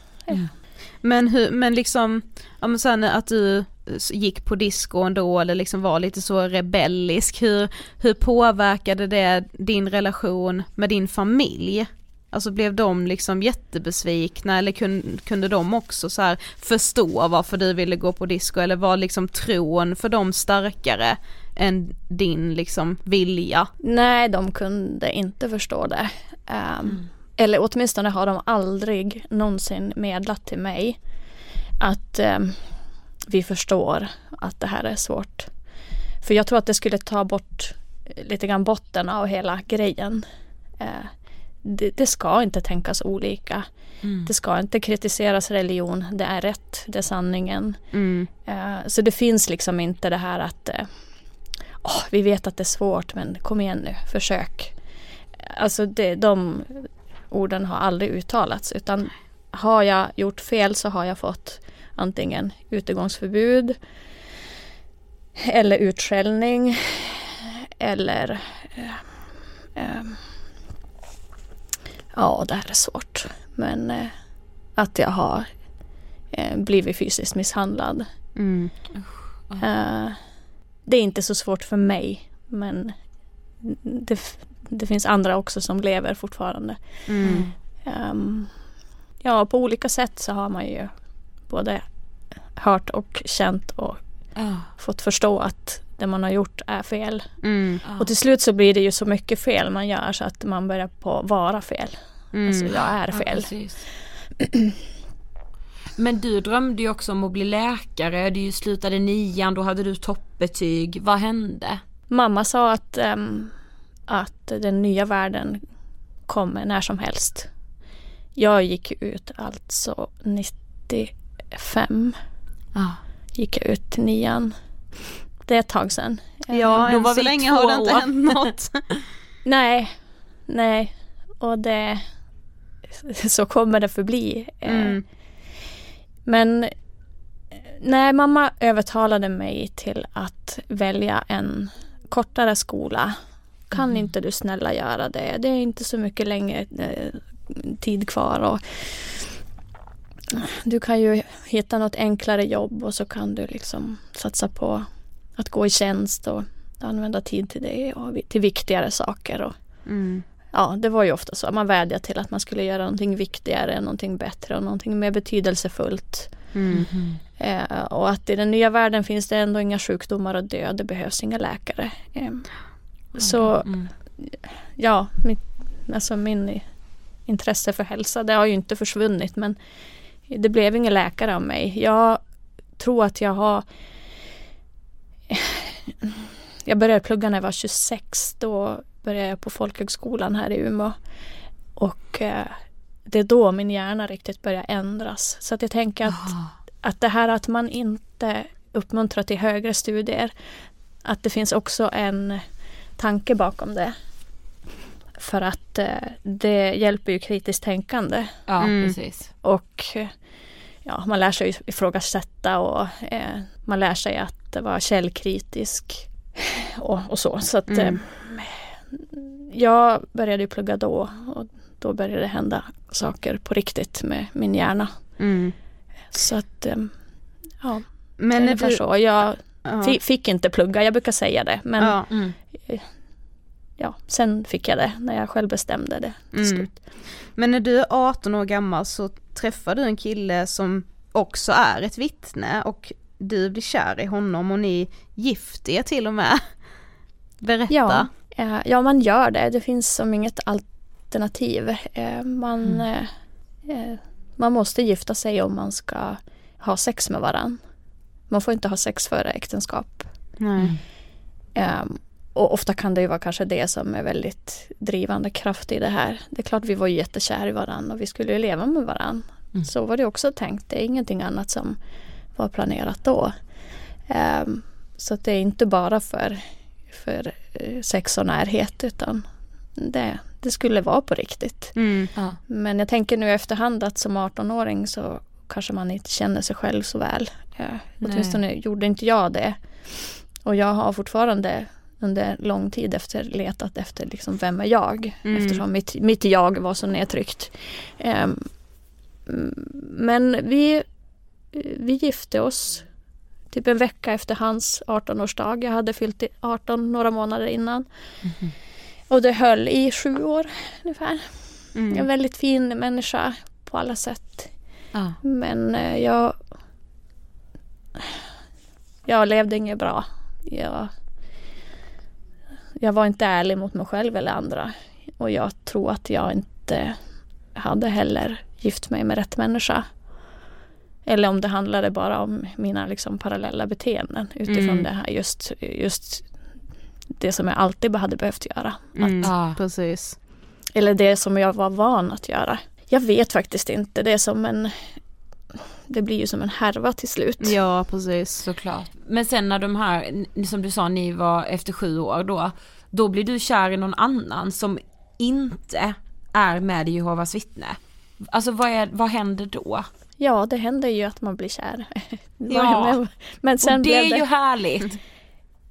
Men hur, men liksom, ja men sen att du gick på disco ändå eller liksom var lite så rebellisk, hur, hur påverkade det din relation med din familj? Alltså blev de liksom jättebesvikna eller kunde, kunde de också så förstå varför du ville gå på disco eller var liksom tron för dem starkare än din liksom vilja? Nej, de kunde inte förstå det. Ehm, Eller åtminstone har de aldrig någonsin medlat till mig att ehm, vi förstår att det här är svårt. För jag tror att det skulle ta bort lite grann botten av hela grejen. Eh, det, det ska inte tänkas olika. Det ska inte kritiseras religion. Det är rätt, det är sanningen. Mm. Eh, Så det finns liksom inte det här att eh, "Åh, vi vet att det är svårt men kom igen nu, försök. Alltså det, de orden har aldrig uttalats utan har jag gjort fel så har jag fått antingen utegångsförbud eller utskällning eller eh, ja det här är svårt men eh, att jag har eh, blivit fysiskt misshandlad Mm. Eh, det är inte så svårt för mig men det, det finns andra också som lever fortfarande. Mm. Ehm, ja, på olika sätt så har man ju både hört och känt och Ja. fått förstå att det man har gjort är fel. Mm. Och till slut så blir det ju så mycket fel man gör så att man börjar på vara fel. Mm. Alltså jag är Ja, fel. precis. (clears throat) Men du drömde ju också om att bli läkare, du slutade nian, då hade du toppbetyg. Vad hände? Mamma sa att, ehm, att den nya världen kommer när som helst. Jag gick ut alltså 95. Ja. Gick jag ut till nian. Det är ett tag sedan. Eh, Ja, Då än var så länge har det inte hänt något. (laughs) Nej, nej. Och det... Så kommer det förbli. Eh, Mm. Men eh, nej, mamma övertalade mig till att välja en kortare skola. Kan inte du snälla göra det? Det är inte så mycket längre eh, tid kvar. Och du kan ju hitta något enklare jobb och så kan du liksom satsa på att gå i tjänst och använda tid till det och till viktigare saker. Och, Mm. ja, det var ju ofta så. Man vädjade till att man skulle göra någonting viktigare, någonting bättre och någonting mer betydelsefullt. Mm. Eh, och att i den nya världen finns det ändå inga sjukdomar och död, det behövs inga läkare. Eh, så Mm. ja, mitt, alltså min intresse för hälsa, det har ju inte försvunnit men det blev ingen läkare av mig. Jag tror att jag har Jag började plugga när jag var 26. Då började jag på folkhögskolan här i Umeå. Och eh, det är då min hjärna riktigt börjar ändras. Så att jag tänker att, att det här att man inte uppmuntrar till högre studier, att det finns också en tanke bakom det. För att eh, det hjälper ju kritiskt tänkande Ja, Mm. precis. och eh, ja, man lär sig ifrågasätta och eh, man lär sig att vara källkritisk (laughs) och, och så. Så att Mm. eh, jag började ju plugga då och då började det hända saker på riktigt med min hjärna. Mm. Så att eh, ja, Men ungefär du... så. Jag Ja. fi- fick inte plugga, jag brukar säga det. Men ja. Ja. sen fick jag det när jag själv bestämde det till Mm. slut. Men när du är 18 år gammal så träffar du en kille som också är ett vittne och du blir kär i honom och ni gifter er till och med. (laughs) Berätta. Ja, eh, ja, man gör det. Det finns som inget alternativ. Eh, man, eh, eh, man måste gifta sig om man ska ha sex med varann. Man får inte ha sex före äktenskap. Nej. Och ofta kan det ju vara kanske det som är väldigt drivande kraft i det här. Det är klart vi var ju jättekär i varann och vi skulle ju leva med varann. Mm. Så var det också tänkt. Det är ingenting annat som var planerat då. Ehm, så att det är inte bara för, för eh, sex och närhet utan det, det skulle vara på riktigt. Mm. Ja. Men jag tänker nu efterhand att som 18-åring så kanske man inte känner sig själv så väl. Nej. åtminstone gjorde inte jag det. Och jag har fortfarande under lång tid efter letat efter liksom vem är jag? Mm. Eftersom mitt, mitt jag var så nedtryckt. Mm, men vi, vi gifte oss typ en vecka efter hans 18-årsdag. Jag hade fyllt i 18 några månader innan. Och det höll i sju år ungefär. En Mm. väldigt fin människa på alla sätt. Ja. Men eh, jag... Jag levde inget bra. Jag, jag var inte ärlig mot mig själv eller andra. Och jag tror att jag inte hade heller gift mig med rätt människa. Eller om det handlade bara om mina liksom parallella beteenden utifrån Mm. det här just, just det som jag alltid hade behövt göra. Mm. Ja. Precis. Eller det som jag var van att göra. Jag vet faktiskt inte. Det är som en... Det blir ju som en härva till slut. Ja, precis. Såklart. Men sen när de här, som du sa, ni var efter sju år då, då blir du kär i någon annan som inte är med i Jehovas vittne. Alltså vad, är, vad händer då? Ja, det händer ju att man blir kär. (laughs) Ja. Men, sen och det blev är det... ju härligt.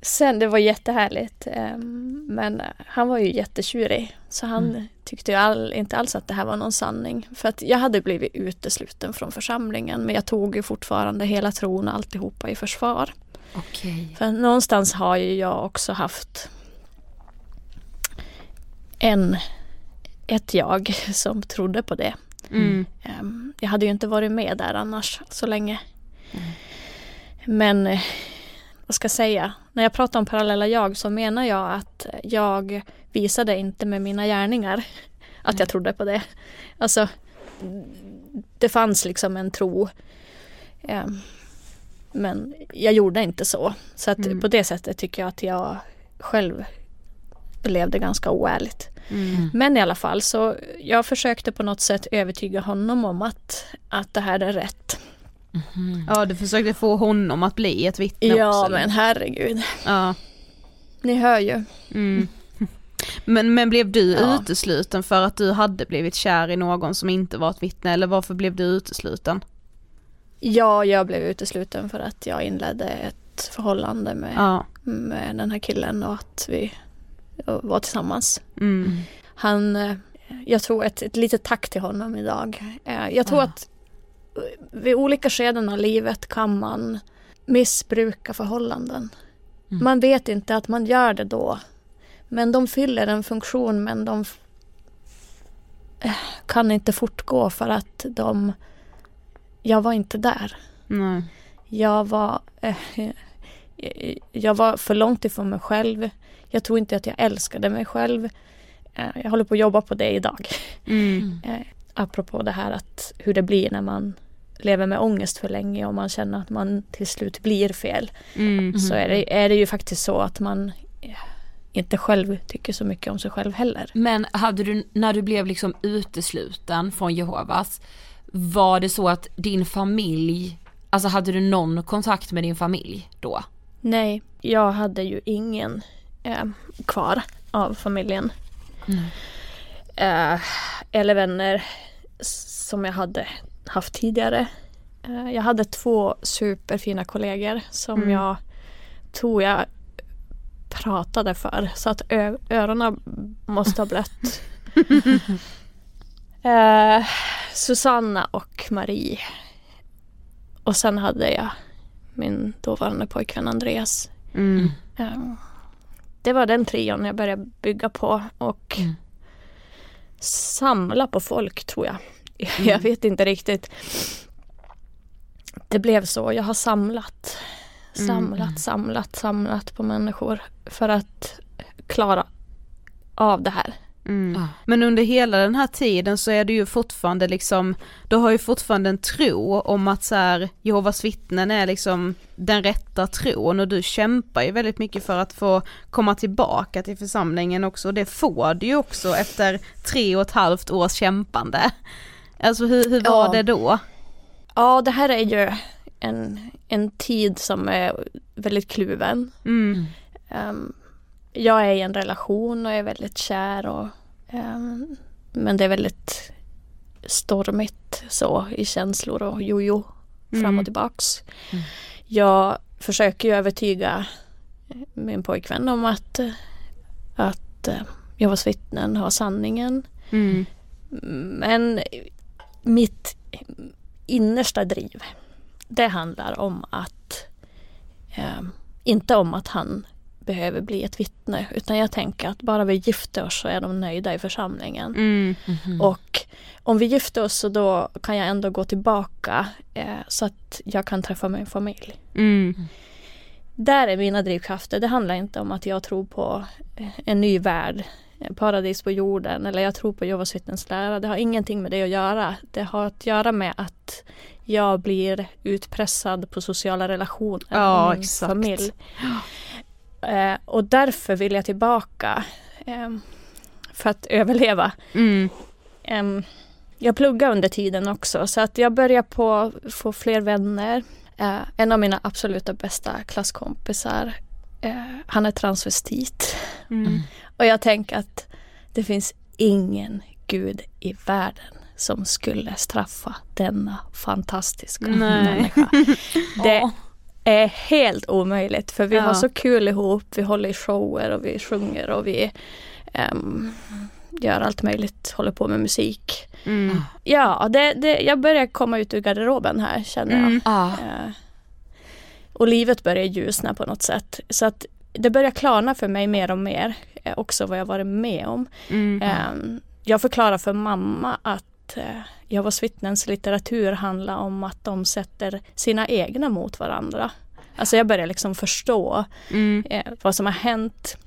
Sen, det var jättehärligt. Ehm, Men han var ju jättetjurig. Så han Mm. tyckte ju all, inte alls att det här var någon sanning. För att jag hade blivit utesluten från församlingen. Men jag tog ju fortfarande hela tron och alltihopa i försvar. Okej. För någonstans har ju jag också haft en, ett jag som trodde på det. Mm. Ehm, Jag hade ju inte varit med där annars så länge. Men eh, vad ska jag säga? När jag pratar om parallella jag så menar jag att jag visade inte med mina gärningar (laughs) att jag trodde på det. Alltså det fanns liksom en tro. Eh, men jag gjorde inte så. Så att Mm. på det sättet tycker jag att jag själv levde ganska oärligt. Mm. Men i alla fall så jag försökte på något sätt övertyga honom om att, att det här är rätt. Ja du försökte få honom att bli ett vittne Ja också. men herregud. Ja. Ni hör ju. Mm. (laughs) Men, men blev du Ja. utesluten för att du hade blivit kär i någon som inte var ett vittne eller varför blev du utesluten? Ja, jag blev utesluten för att jag inledde ett förhållande med, Ja. med den här killen och att vi var tillsammans. Mm. Han, eh, jag tror ett, ett litet tack till honom idag. Eh, Jag tror Ja. att vid olika skeden av livet kan man missbruka förhållanden. Mm. Man vet inte att man gör det då. Men de fyller en funktion men de eh, kan inte fortgå för att de... Jag var inte där. Nej. Jag var, eh, jag var för långt ifrån mig själv. Jag tror inte att jag älskade mig själv. Eh, jag håller på att jobba på det idag. Mm. Apropå det här att hur det blir när man lever med ångest för länge och man känner att man till slut blir fel. Mm. Så är det, är det ju faktiskt så att man inte själv tycker så mycket om sig själv heller. Men hade du, när du blev liksom utesluten från Jehovas, var det så att din familj, alltså hade du någon kontakt med din familj då? Nej, jag hade ju ingen eh, kvar av familjen. Eh, eller vänner som jag hade haft tidigare. Eh, jag hade två superfina kollegor som Mm. jag tror jag pratade för så att ö- öronen måste ha blött. (laughs) eh, Susanna och Marie. Och sen hade jag min dåvarande pojkvän Andreas. Mm. Eh, Det var den trion jag började bygga på och Mm. Samla på folk tror jag. Jag vet inte riktigt. Det blev så. Jag har samlat, samlat, samlat, samlat på människor för att klara av det här. Mm. Ja. Men under hela den här tiden så är du ju fortfarande liksom, du har ju fortfarande en tro om att så här, Jehovas vittnen är liksom den rätta tron och du kämpar ju väldigt mycket för att få komma tillbaka till församlingen också och det får du ju också efter tre och ett halvt års kämpande. Alltså hur, hur var Ja. det då? Ja, det här är ju en, en tid som är väldigt kluven. Mm. Ehm, jag är i en relation och är väldigt kär och ehm, men det är väldigt stormigt så i känslor och jojo fram Mm. och tillbaks. Mm. Jag försöker ju övertyga min pojkvän om att, att eh, Jehovas vittnen har sanningen. Mm. Men mitt innersta driv, det handlar om att, eh, inte om att han behöver bli ett vittne, utan jag tänker att bara vi gifter oss så är de nöjda i församlingen. Mm. Mhm. Och om vi gifter oss så då kan jag ändå gå tillbaka eh, så att jag kan träffa min familj. Mm. Där är mina drivkrafter. Det handlar inte om att jag tror på eh, en ny värld, en paradis på jorden eller jag tror på Jehovas vittnens lära. Det har ingenting med det att göra. Det har att göra med att jag blir utpressad på sociala relationer Ja, min exakt. familj. Eh, och därför vill jag tillbaka eh, för att överleva. Mm. Em, jag pluggar under tiden också så att jag börjar på få fler vänner. Eh, en av mina absoluta bästa klasskompisar, eh, han är transvestit. Mm. (laughs) Och jag tänker att det finns ingen gud i världen som skulle straffa denna fantastiska Nej. människa. (laughs) Det är helt omöjligt för vi Ja. har så kul ihop. Vi håller i shower och vi sjunger och vi ehm, gör allt möjligt, håller på med musik. Mm. Ja, det, det, jag börjar komma ut ur garderoben här känner jag. Mm. Ja. Eh, och livet börjar ljusna på något sätt. Så att det börjar klarna för mig mer och mer. eh, också vad jag varit med om. Mm. Eh, jag förklarar för mamma att eh, Jehovas vittnens litteratur handlar om att de sätter sina egna mot varandra. Alltså jag börjar liksom förstå Mm. eh, vad som har hänt.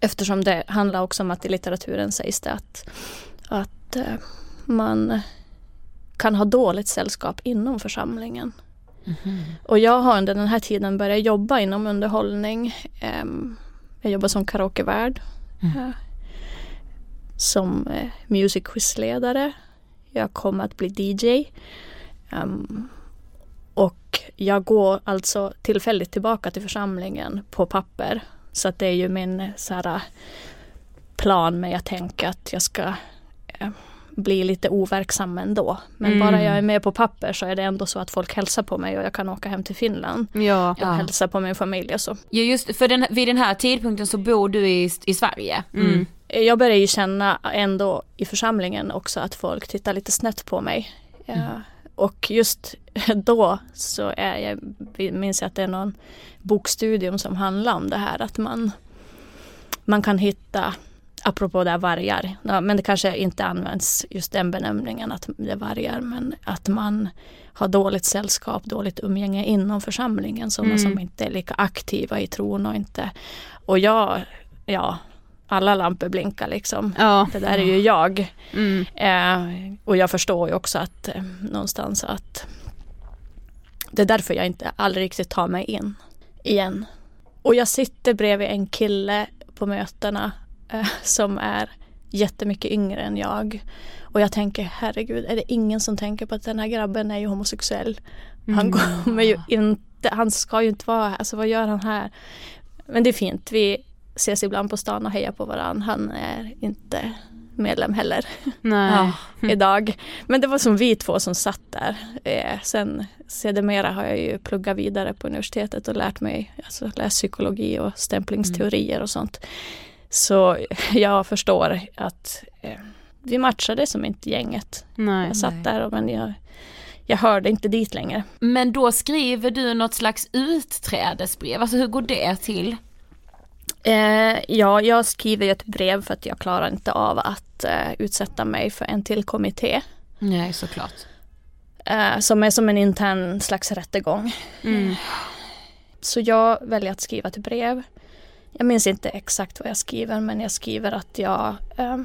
Eftersom det handlar också om att i litteraturen sägs det att, att eh, man kan ha dåligt sällskap inom församlingen. Och jag har under den här tiden börjat jobba inom underhållning. Ehm, jag jobbar som karaokevärd. eh, Som eh, music quizledare. Jag kommer att bli DJ. Ehm, och jag går alltså tillfälligt tillbaka till församlingen på papper. Så att det är ju min eh, så här, plan men jag tänker att jag ska eh, bli lite overksam ändå. Men Mm. bara jag är med på papper så är det ändå så att folk hälsar på mig och jag kan åka hem till Finland Ja. och hälsa på min familj och så. Ja just för den, vid den här tidpunkten så bor du i, i Sverige. Mm. Jag börjar ju känna ändå i församlingen också att folk tittar lite snett på mig. Ja, och just (laughs) då så är jag, minns jag att det är någon bokstudium som handlar om det här att man, man kan hitta, apropå det här vargar, ja, men det kanske inte används just den benämningen att det är vargar, men att man har dåligt sällskap, dåligt umgänge inom församlingen, sådana Mm. som inte är lika aktiva i tron och inte, och jag, ja, alla lampor blinkar liksom. Ja. Det där är ju jag. Mm. Eh, och jag förstår ju också att eh, någonstans att det är därför jag inte aldrig riktigt tar mig in igen. Och jag sitter bredvid en kille på mötena eh, som är jättemycket yngre än jag. Och jag tänker herregud, är det ingen som tänker på att den här grabben är ju homosexuell? Han kommer ju inte, han ska ju inte vara här, alltså vad gör han här? Men det är fint, vi ses ibland på stan och hejar på varandra. Han är inte medlem heller Nej. idag. Men det var som vi två som satt där. Eh, sen sedermera har jag ju pluggat vidare på universitetet och lärt mig, alltså läst psykologi och stämplingsteorier och sånt. Så jag förstår att eh, vi matchade som inte gänget. Nej. Jag satt där och men jag, jag hörde inte dit längre. Men då skriver du något slags utträdesbrev, alltså hur går det till? Eh, ja, jag skriver ju ett brev för att jag klarar inte av att eh, utsätta mig för en till kommitté. Nej såklart. Eh, som är som en intern slags rättegång. Mm. Så jag väljer att skriva ett brev. Jag minns inte exakt vad jag skriver men jag skriver att jag eh,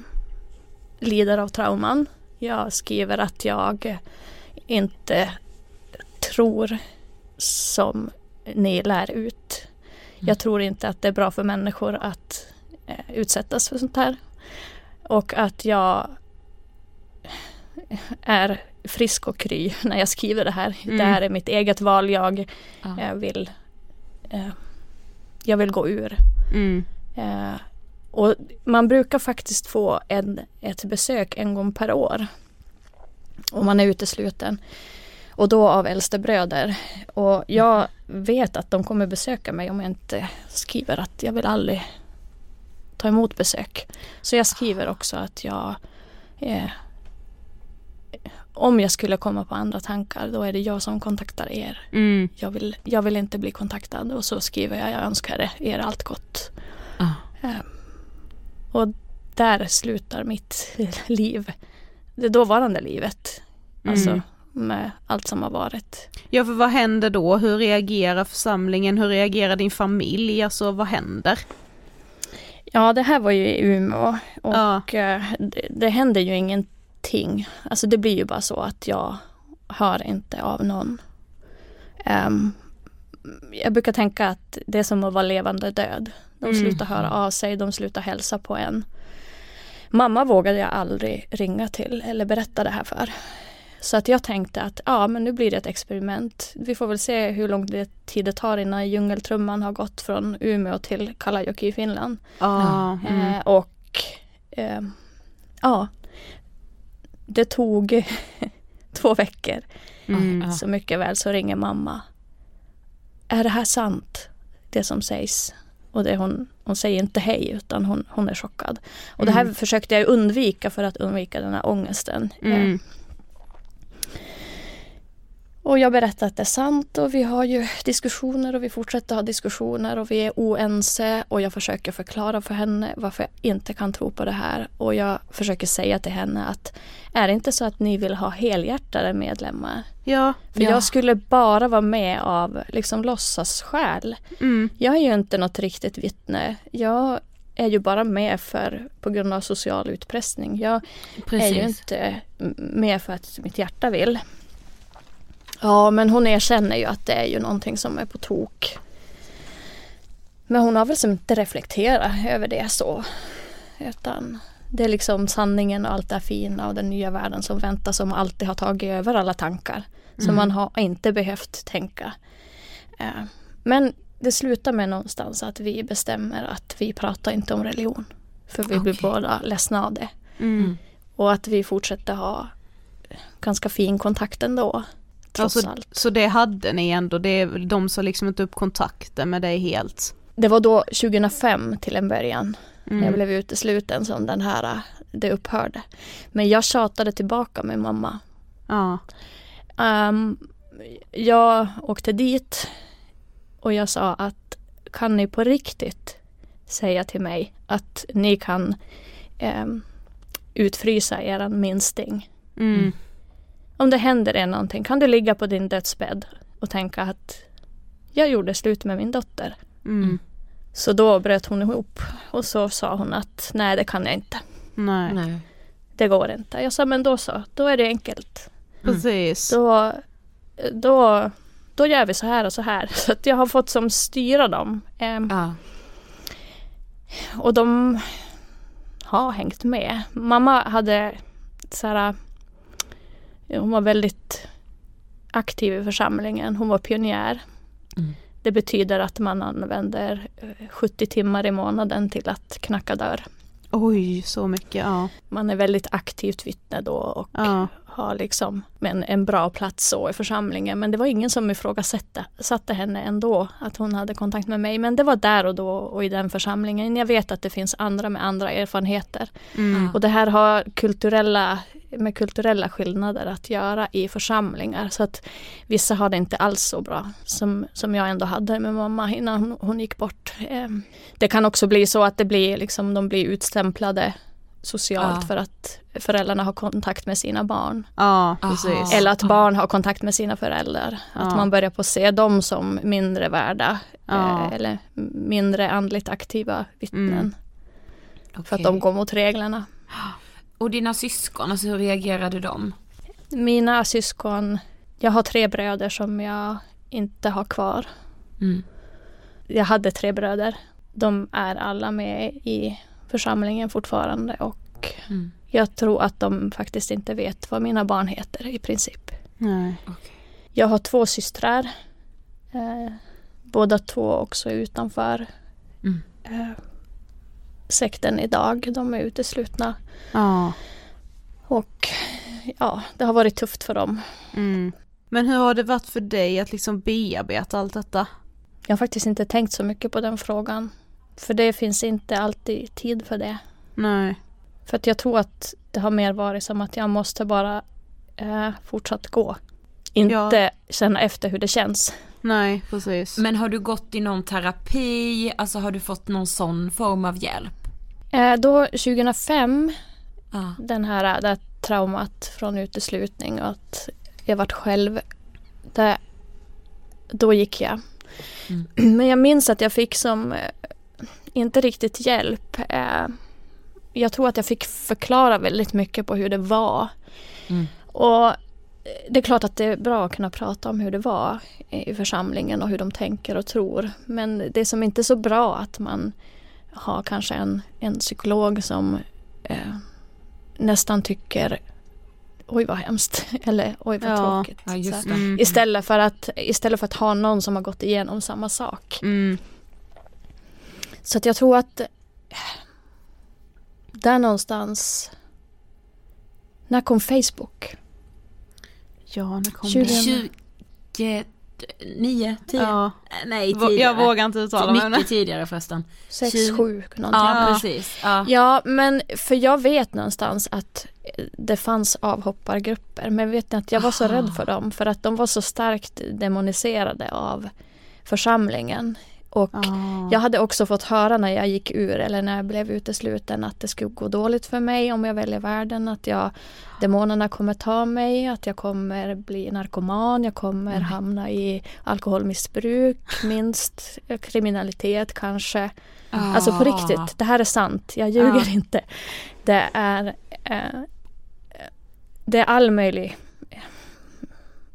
lider av trauman. Jag skriver att jag inte tror som ni lär ut. Jag tror inte att det är bra för människor att eh, utsättas för sånt här. Och att jag är frisk och kry (laughs) när jag skriver det här. Mm. Det här är mitt eget val. Jag Ja. eh, vill eh, jag vill gå ur. Mm. Eh, och man brukar faktiskt få en, ett besök en gång per år. Om man är utesluten. Och då av äldste bröder. Och jag vet att de kommer besöka mig om jag inte skriver att jag vill aldrig ta emot besök. Så jag skriver också att jag eh, om jag skulle komma på andra tankar då är det jag som kontaktar er. Mm. Jag vill, jag vill inte bli kontaktad och så skriver jag jag önskar er allt gott. Ah. Eh, och där slutar mitt (laughs) liv. Det dåvarande livet. Alltså Mm. Med allt som har varit. Ja för vad händer då? Hur reagerar församlingen? Hur reagerar din familj? Alltså vad händer? Ja det här var ju i Umeå och Ja. eh, det, det händer ju ingenting. Alltså det blir ju bara så att jag hör inte av någon. Ehm, jag brukar tänka att det är som att vara levande död. De Mm. slutar höra av sig, de slutar hälsa på en. Mamma vågade jag aldrig ringa till eller berätta det här för. Så att jag tänkte att ja men nu blir det ett experiment. Vi får väl se hur lång det- tid det tar innan djungeltrumman har gått från Umeå till Kalajoki i Finland. Ja. Mm. Eh, och eh, ja, det tog (laughs) två veckor. Mm. Ja. Så mycket väl så ringer mamma. Är det här sant? Det som sägs. Och det hon, hon säger inte hej utan hon, hon är chockad. Och det här Mm. försökte jag undvika för att undvika den här ångesten. Eh, Mm. Och jag berättar att det är sant och vi har ju diskussioner och vi fortsätter ha diskussioner och vi är oense och jag försöker förklara för henne varför jag inte kan tro på det här och jag försöker säga till henne att är det inte så att ni vill ha helhjärtade medlemmar? Ja. För Ja. jag skulle bara vara med av liksom låtsasskäl. Mm. Jag är ju inte något riktigt vittne. Jag är ju bara med för, på grund av social utpressning. Jag är ju inte med för att mitt hjärta vill. Ja, men hon erkänner ju att det är ju någonting som är på tok. Men hon har väl som inte reflekterat över det så. Utan det är liksom sanningen och allt det fina och den nya världen som väntar som alltid har tagit över alla tankar. Mm. man har inte behövt tänka. Eh, Men det slutar med någonstans att vi bestämmer att vi pratar inte om religion. För vi blir Okej. båda ledsna av det. Mm. Och att vi fortsätter ha ganska fin kontakt ändå. Trots Alltså, allt. Så det hade ni ändå, det är de som liksom inte upp kontakten med dig helt? Det var då 2005 till en början. När jag Mm. blev utesluten som den här, det upphörde. Men jag tjatade tillbaka med mamma. Ja. Ehm, jag åkte dit och jag sa att kan ni på riktigt säga till mig att ni kan um, utfrysa eran minsting. Mm. Om det händer er någonting, kan du ligga på din dödsbädd och tänka att jag gjorde slut med min dotter. Mm. Så då bröt hon ihop och så sa hon att nej det kan jag inte. Nej. Nej. Det går inte. Jag sa men då så, då är det enkelt. Precis. Då, då, då gör vi så här och så här. (laughs) Så att jag har fått som styra dem. Ehm, Ja. Och de har hängt med. Mamma hade så här, hon var väldigt aktiv i församlingen. Hon var pionjär. Mm. Det betyder att man använder eh, 70 timmar i månaden till att knacka dörr. Oj, så mycket, ja. Man är väldigt aktivt vittne då och Ja. Har liksom en, en bra plats så i församlingen. Men det var ingen som ifrågasatte satte henne ändå att hon hade kontakt med mig. Men det var där och då och i den församlingen. Jag vet att det finns andra med andra erfarenheter. Mm. Och det här har kulturella, med kulturella skillnader att göra i församlingar. Så att vissa har det inte alls så bra som, som jag ändå hade med mamma innan hon, hon gick bort. Eh, Det kan också bli så att det blir liksom, de blir utstämplade socialt Ja. för att föräldrarna har kontakt med sina barn. Ja. Eller att barn har kontakt med sina föräldrar. Att Ja. man börjar på se dem som mindre värda. Ja. eh, Eller mindre andligt aktiva vittnen. Mm. För att de går mot reglerna. Och dina syskon, alltså hur reagerade de? Mina syskon, jag har tre bröder som jag inte har kvar. Mm. Jag hade tre bröder. De är alla med i församlingen fortfarande och Mm. jag tror att de faktiskt inte vet vad mina barn heter i princip. Nej. Jag har två systrar. Eh, båda två också utanför Mm. eh, sekten idag. De är uteslutna. Ja. Och ja, det har varit tufft för dem. Mm. Men hur har det varit för dig att liksom bearbeta allt detta? Jag har faktiskt inte tänkt så mycket på den frågan. För det finns inte alltid tid för det. Nej. För att jag tror att det har mer varit som att jag måste bara eh, fortsatt gå. Inte känna efter hur det känns. Nej, precis. Men har du gått i någon terapi, alltså har du fått någon sån form av hjälp? Eh, då 2005, Ja. den här, det här traumat från uteslutning och att jag varit själv. Det, då gick jag. Mm. Men jag minns att jag fick som eh, inte riktigt hjälp. Eh, jag tror att jag fick förklara väldigt mycket på hur det var. Mm. Och det är klart att det är bra att kunna prata om hur det var i församlingen och hur de tänker och tror. Men det är som inte så bra att man har kanske en, en psykolog som eh, nästan tycker oj vad hemskt (laughs) eller oj vad Ja, tråkigt. Ja. Mm. Istället för, att, istället för att ha någon som har gått igenom samma sak. Mm. Så att jag tror att eh, där någonstans när kom Facebook? Ja, när kom 20. det? 29, 10? Ja. Nej Vå- tidigare. Jag vågar inte uttala mig. Mycket tidigare förresten. 6, Tjugo- 7 någonting. Ja, precis. Ja. Ja, men för jag vet någonstans att eh, det fanns avhoppargrupper. Men vet ni att jag var så rädd för dem. För att de var så starkt demoniserade av församlingen. Och Ah. jag hade också fått höra när jag gick ur eller när jag blev utesluten att det skulle gå dåligt för mig om jag väljer världen. Att jag, demonerna kommer ta mig, att jag kommer bli narkoman, jag kommer hamna i alkoholmissbruk, minst eh, kriminalitet kanske. Alltså på riktigt, det här är sant, jag ljuger Ja. inte. Det är, eh, det är all möjlig,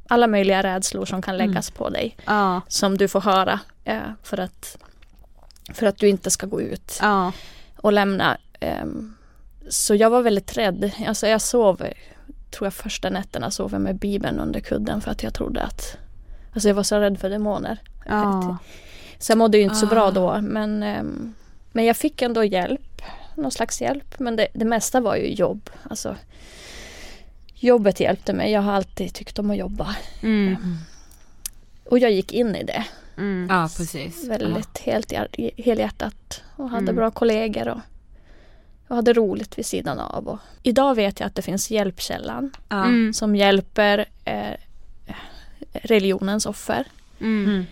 alla möjliga rädslor som kan läggas på dig Ja, som du får höra eh, för, att, för att du inte ska gå ut ja, och lämna. ehm, så jag var väldigt rädd. Alltså jag sov, tror jag första nätterna sov jag med bibeln under kudden för att jag trodde att Alltså jag var så rädd för demoner. ja. Så jag mådde ju inte så bra Ah. då men, ehm, men jag fick ändå hjälp. Någon slags hjälp. Men det, det mesta var ju jobb. Alltså, jobbet hjälpte mig. Jag har alltid tyckt om att jobba. Mm, Och jag gick in i det. mm. Ja precis. väldigt helt, helhjärtat och hade Mm. bra kollegor och, och hade roligt vid sidan av. Och idag vet jag att det finns Hjälpkällan Ja. Mm, som hjälper eh, religionens offer mm, Mm.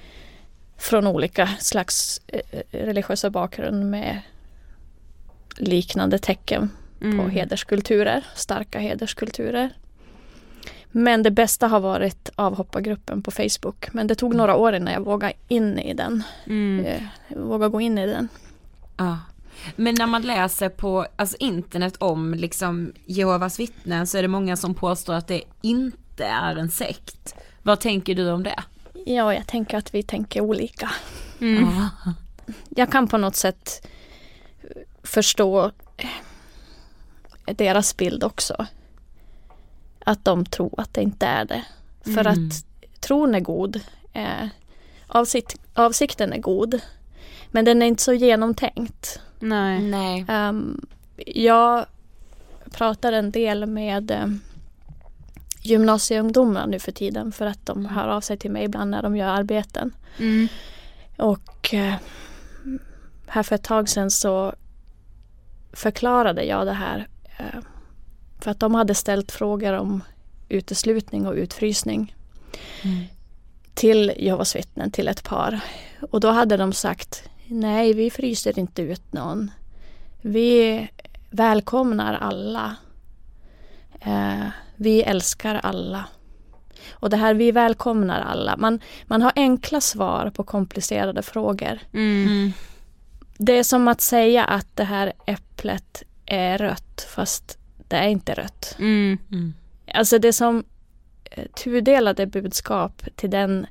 från olika slags eh, religiösa bakgrund med liknande tecken på mm. hederskulturer, starka hederskulturer. Men det bästa har varit avhoppargruppen på Facebook. Men det tog några år innan jag vågade in i den. Mm. Eh, vågade gå in i den. Ja. Men när man läser på alltså, internet om liksom Jehovas vittnen så är det många som påstår att det inte är en sekt. Vad tänker du om det? Ja, jag tänker att vi tänker olika. Mm. Jag kan på något sätt förstå deras bild också. Att de tror att det inte är det. För Mm. att tron är god. Eh, avsikt, avsikten är god. Men den är inte så genomtänkt. Nej. Nej. Ehm, jag pratar en del med um, gymnasieungdomar nu för tiden för att de hör av sig till mig ibland när de gör arbeten. Mm. Och eh, här för ett tag sedan så förklarade jag det här. Eh, för att de hade ställt frågor om uteslutning och utfrysning Mm. till Jehovas vittnen, till ett par. Och då hade de sagt nej, vi fryser inte ut någon. Vi välkomnar alla. Eh, vi älskar alla. Och det här vi välkomnar alla. Man, man har enkla svar på komplicerade frågor. Mm. Mm. Det är som att säga att det här äpplet är rött fast det är inte rött. Mm. Mm. Alltså det som eh, tudelade budskap till den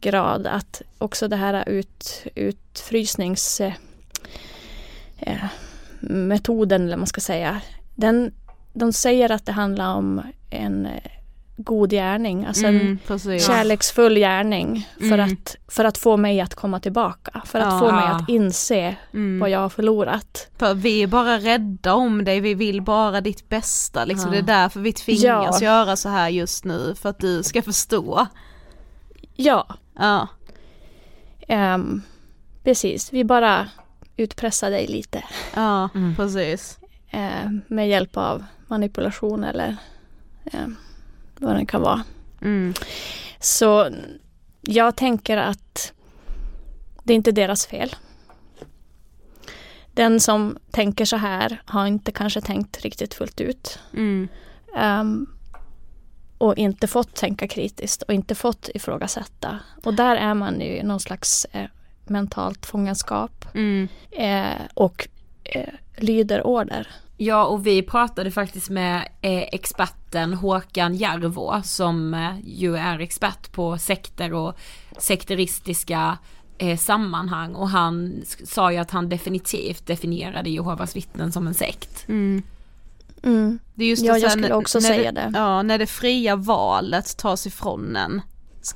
grad att också det här ut, utfrysnings eh, eh, eller man ska säga. Den, de säger att det handlar om en eh, god gärning, alltså en Mm. Precis. kärleksfull gärning för, Mm. att, för att få mig att komma tillbaka. För att Ja. få mig att inse Mm. vad jag har förlorat. För vi är bara rädda om dig, vi vill bara ditt bästa. Liksom. Ja. Det är därför vi tvingas Ja. göra så här just nu, för att du ska förstå. Ja, Ja. ehm, precis. Vi bara utpressar dig lite Ja, Mm. precis. eh, med hjälp av manipulation eller eh, vad det kan vara. Mm. Så jag tänker att det är inte deras fel. Den som tänker så här har inte kanske tänkt riktigt fullt ut. Mm. Ehm, och inte fått tänka kritiskt och inte fått ifrågasätta. Och där är man ju i någon slags eh, mentalt fångenskap Mm. eh, och eh, lyder order. Ja och vi pratade faktiskt med eh, experten Håkan Järvå som eh, ju är expert på sekter och sekteristiska eh, sammanhang och han sa ju att han definitivt definierade Jehovas vittnen som en sekt. Mm. Mm. Det är just Ja, det, så jag skulle när- också när säga det. Ja, när det fria valet tas ifrån en.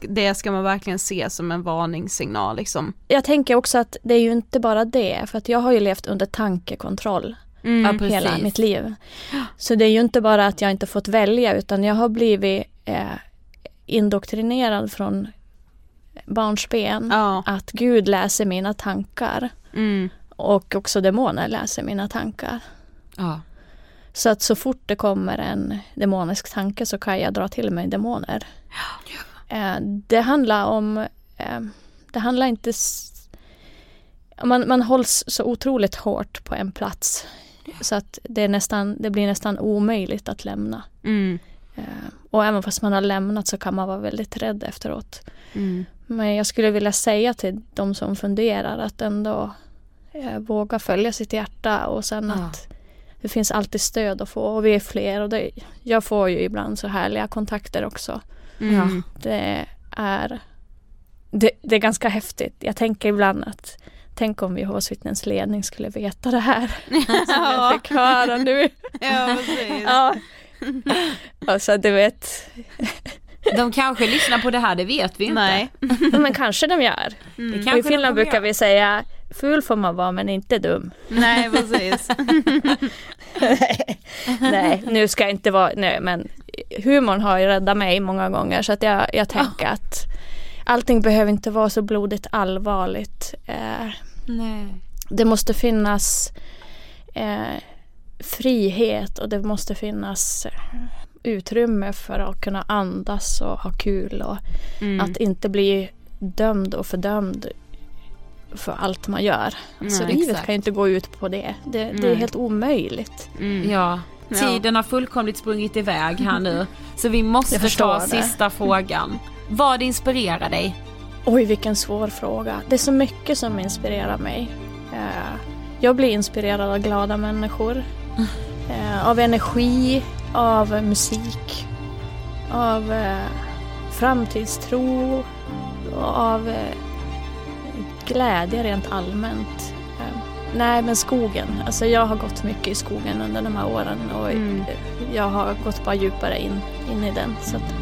Det ska man verkligen se som en varningssignal liksom. Jag tänker också att det är ju inte bara det, för att jag har ju levt under tankekontroll Mm. Ja, precis. hela mitt liv. Så det är ju inte bara att jag inte fått välja utan jag har blivit eh, indoktrinerad från barnsben Ja. att Gud läser mina tankar Mm. och också demoner läser mina tankar. Ja. Så att så fort det kommer en demonisk tanke så kan jag dra till mig demoner. Eh, det handlar om, eh, det handlar inte, man, man hålls så otroligt hårt på en plats. Så att det, är nästan, det blir nästan omöjligt att lämna. Mm. Eh, och även fast man har lämnat så kan man vara väldigt rädd efteråt. Mm. Men jag skulle vilja säga till de som funderar att ändå eh, våga följa sitt hjärta och sen Ja. att det finns alltid stöd att få och vi är fler och det, jag får ju ibland så härliga kontakter också. Mm. Det är, det, det är ganska häftigt. Jag tänker ibland att tänk om Jehovas vittnens ledning skulle veta det här (laughs) som jag fick höra nu. Ja, precis. Ja. (laughs) Alltså du vet, De kanske lyssnar på det här, det vet vi inte. Nej. ja, men kanske de gör. I kanske de Finland brukar vi säga ful får man vara men inte dum. Nej, precis. (laughs) nej, nu ska jag inte vara, nej men humorn har ju räddat mig många gånger så att jag, jag tänker att allting behöver inte vara så blodigt allvarligt. Eh, Nej. det måste finnas eh, frihet och det måste finnas eh, utrymme för att kunna andas och ha kul och Mm. att inte bli dömd och fördömd för allt man gör. Alltså Nej, livet exakt. kan ju inte gå ut på det. Det, det är helt omöjligt. Mm. Ja, Ja. tiden har fullkomligt sprungit iväg här nu. (laughs) Så vi måste ta det. sista frågan. Vad inspirerar dig? Oj, vilken svår fråga. Det är så mycket som inspirerar mig. Eh, jag blir inspirerad av glada människor. Eh, av energi, av musik, av eh, framtidstro och av glädje rent allmänt. Nej, men skogen. Alltså jag har gått mycket i skogen under de här åren och Mm. jag har gått bara djupare in, in i den. Så att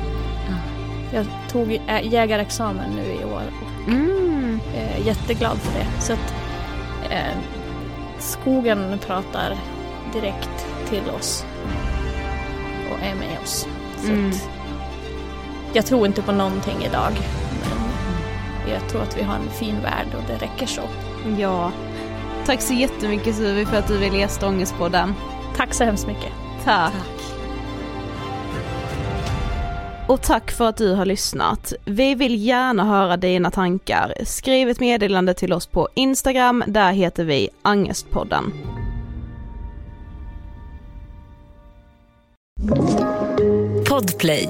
jag tog ä- jägarexamen nu i år och Mm. är jätteglad för det. Så att eh, skogen pratar direkt till oss och är med oss. Så Mm. att jag tror inte på någonting idag. Men jag tror att vi har en fin värld och det räcker så. Ja. Tack så jättemycket Suvi för att du ville gästa Ångestpodden. Tack så hemskt mycket. Tack. Och tack för att du har lyssnat. Vi vill gärna höra dina tankar. Skriv ett meddelande till oss på Instagram, där heter vi Angestpodden. Podplay,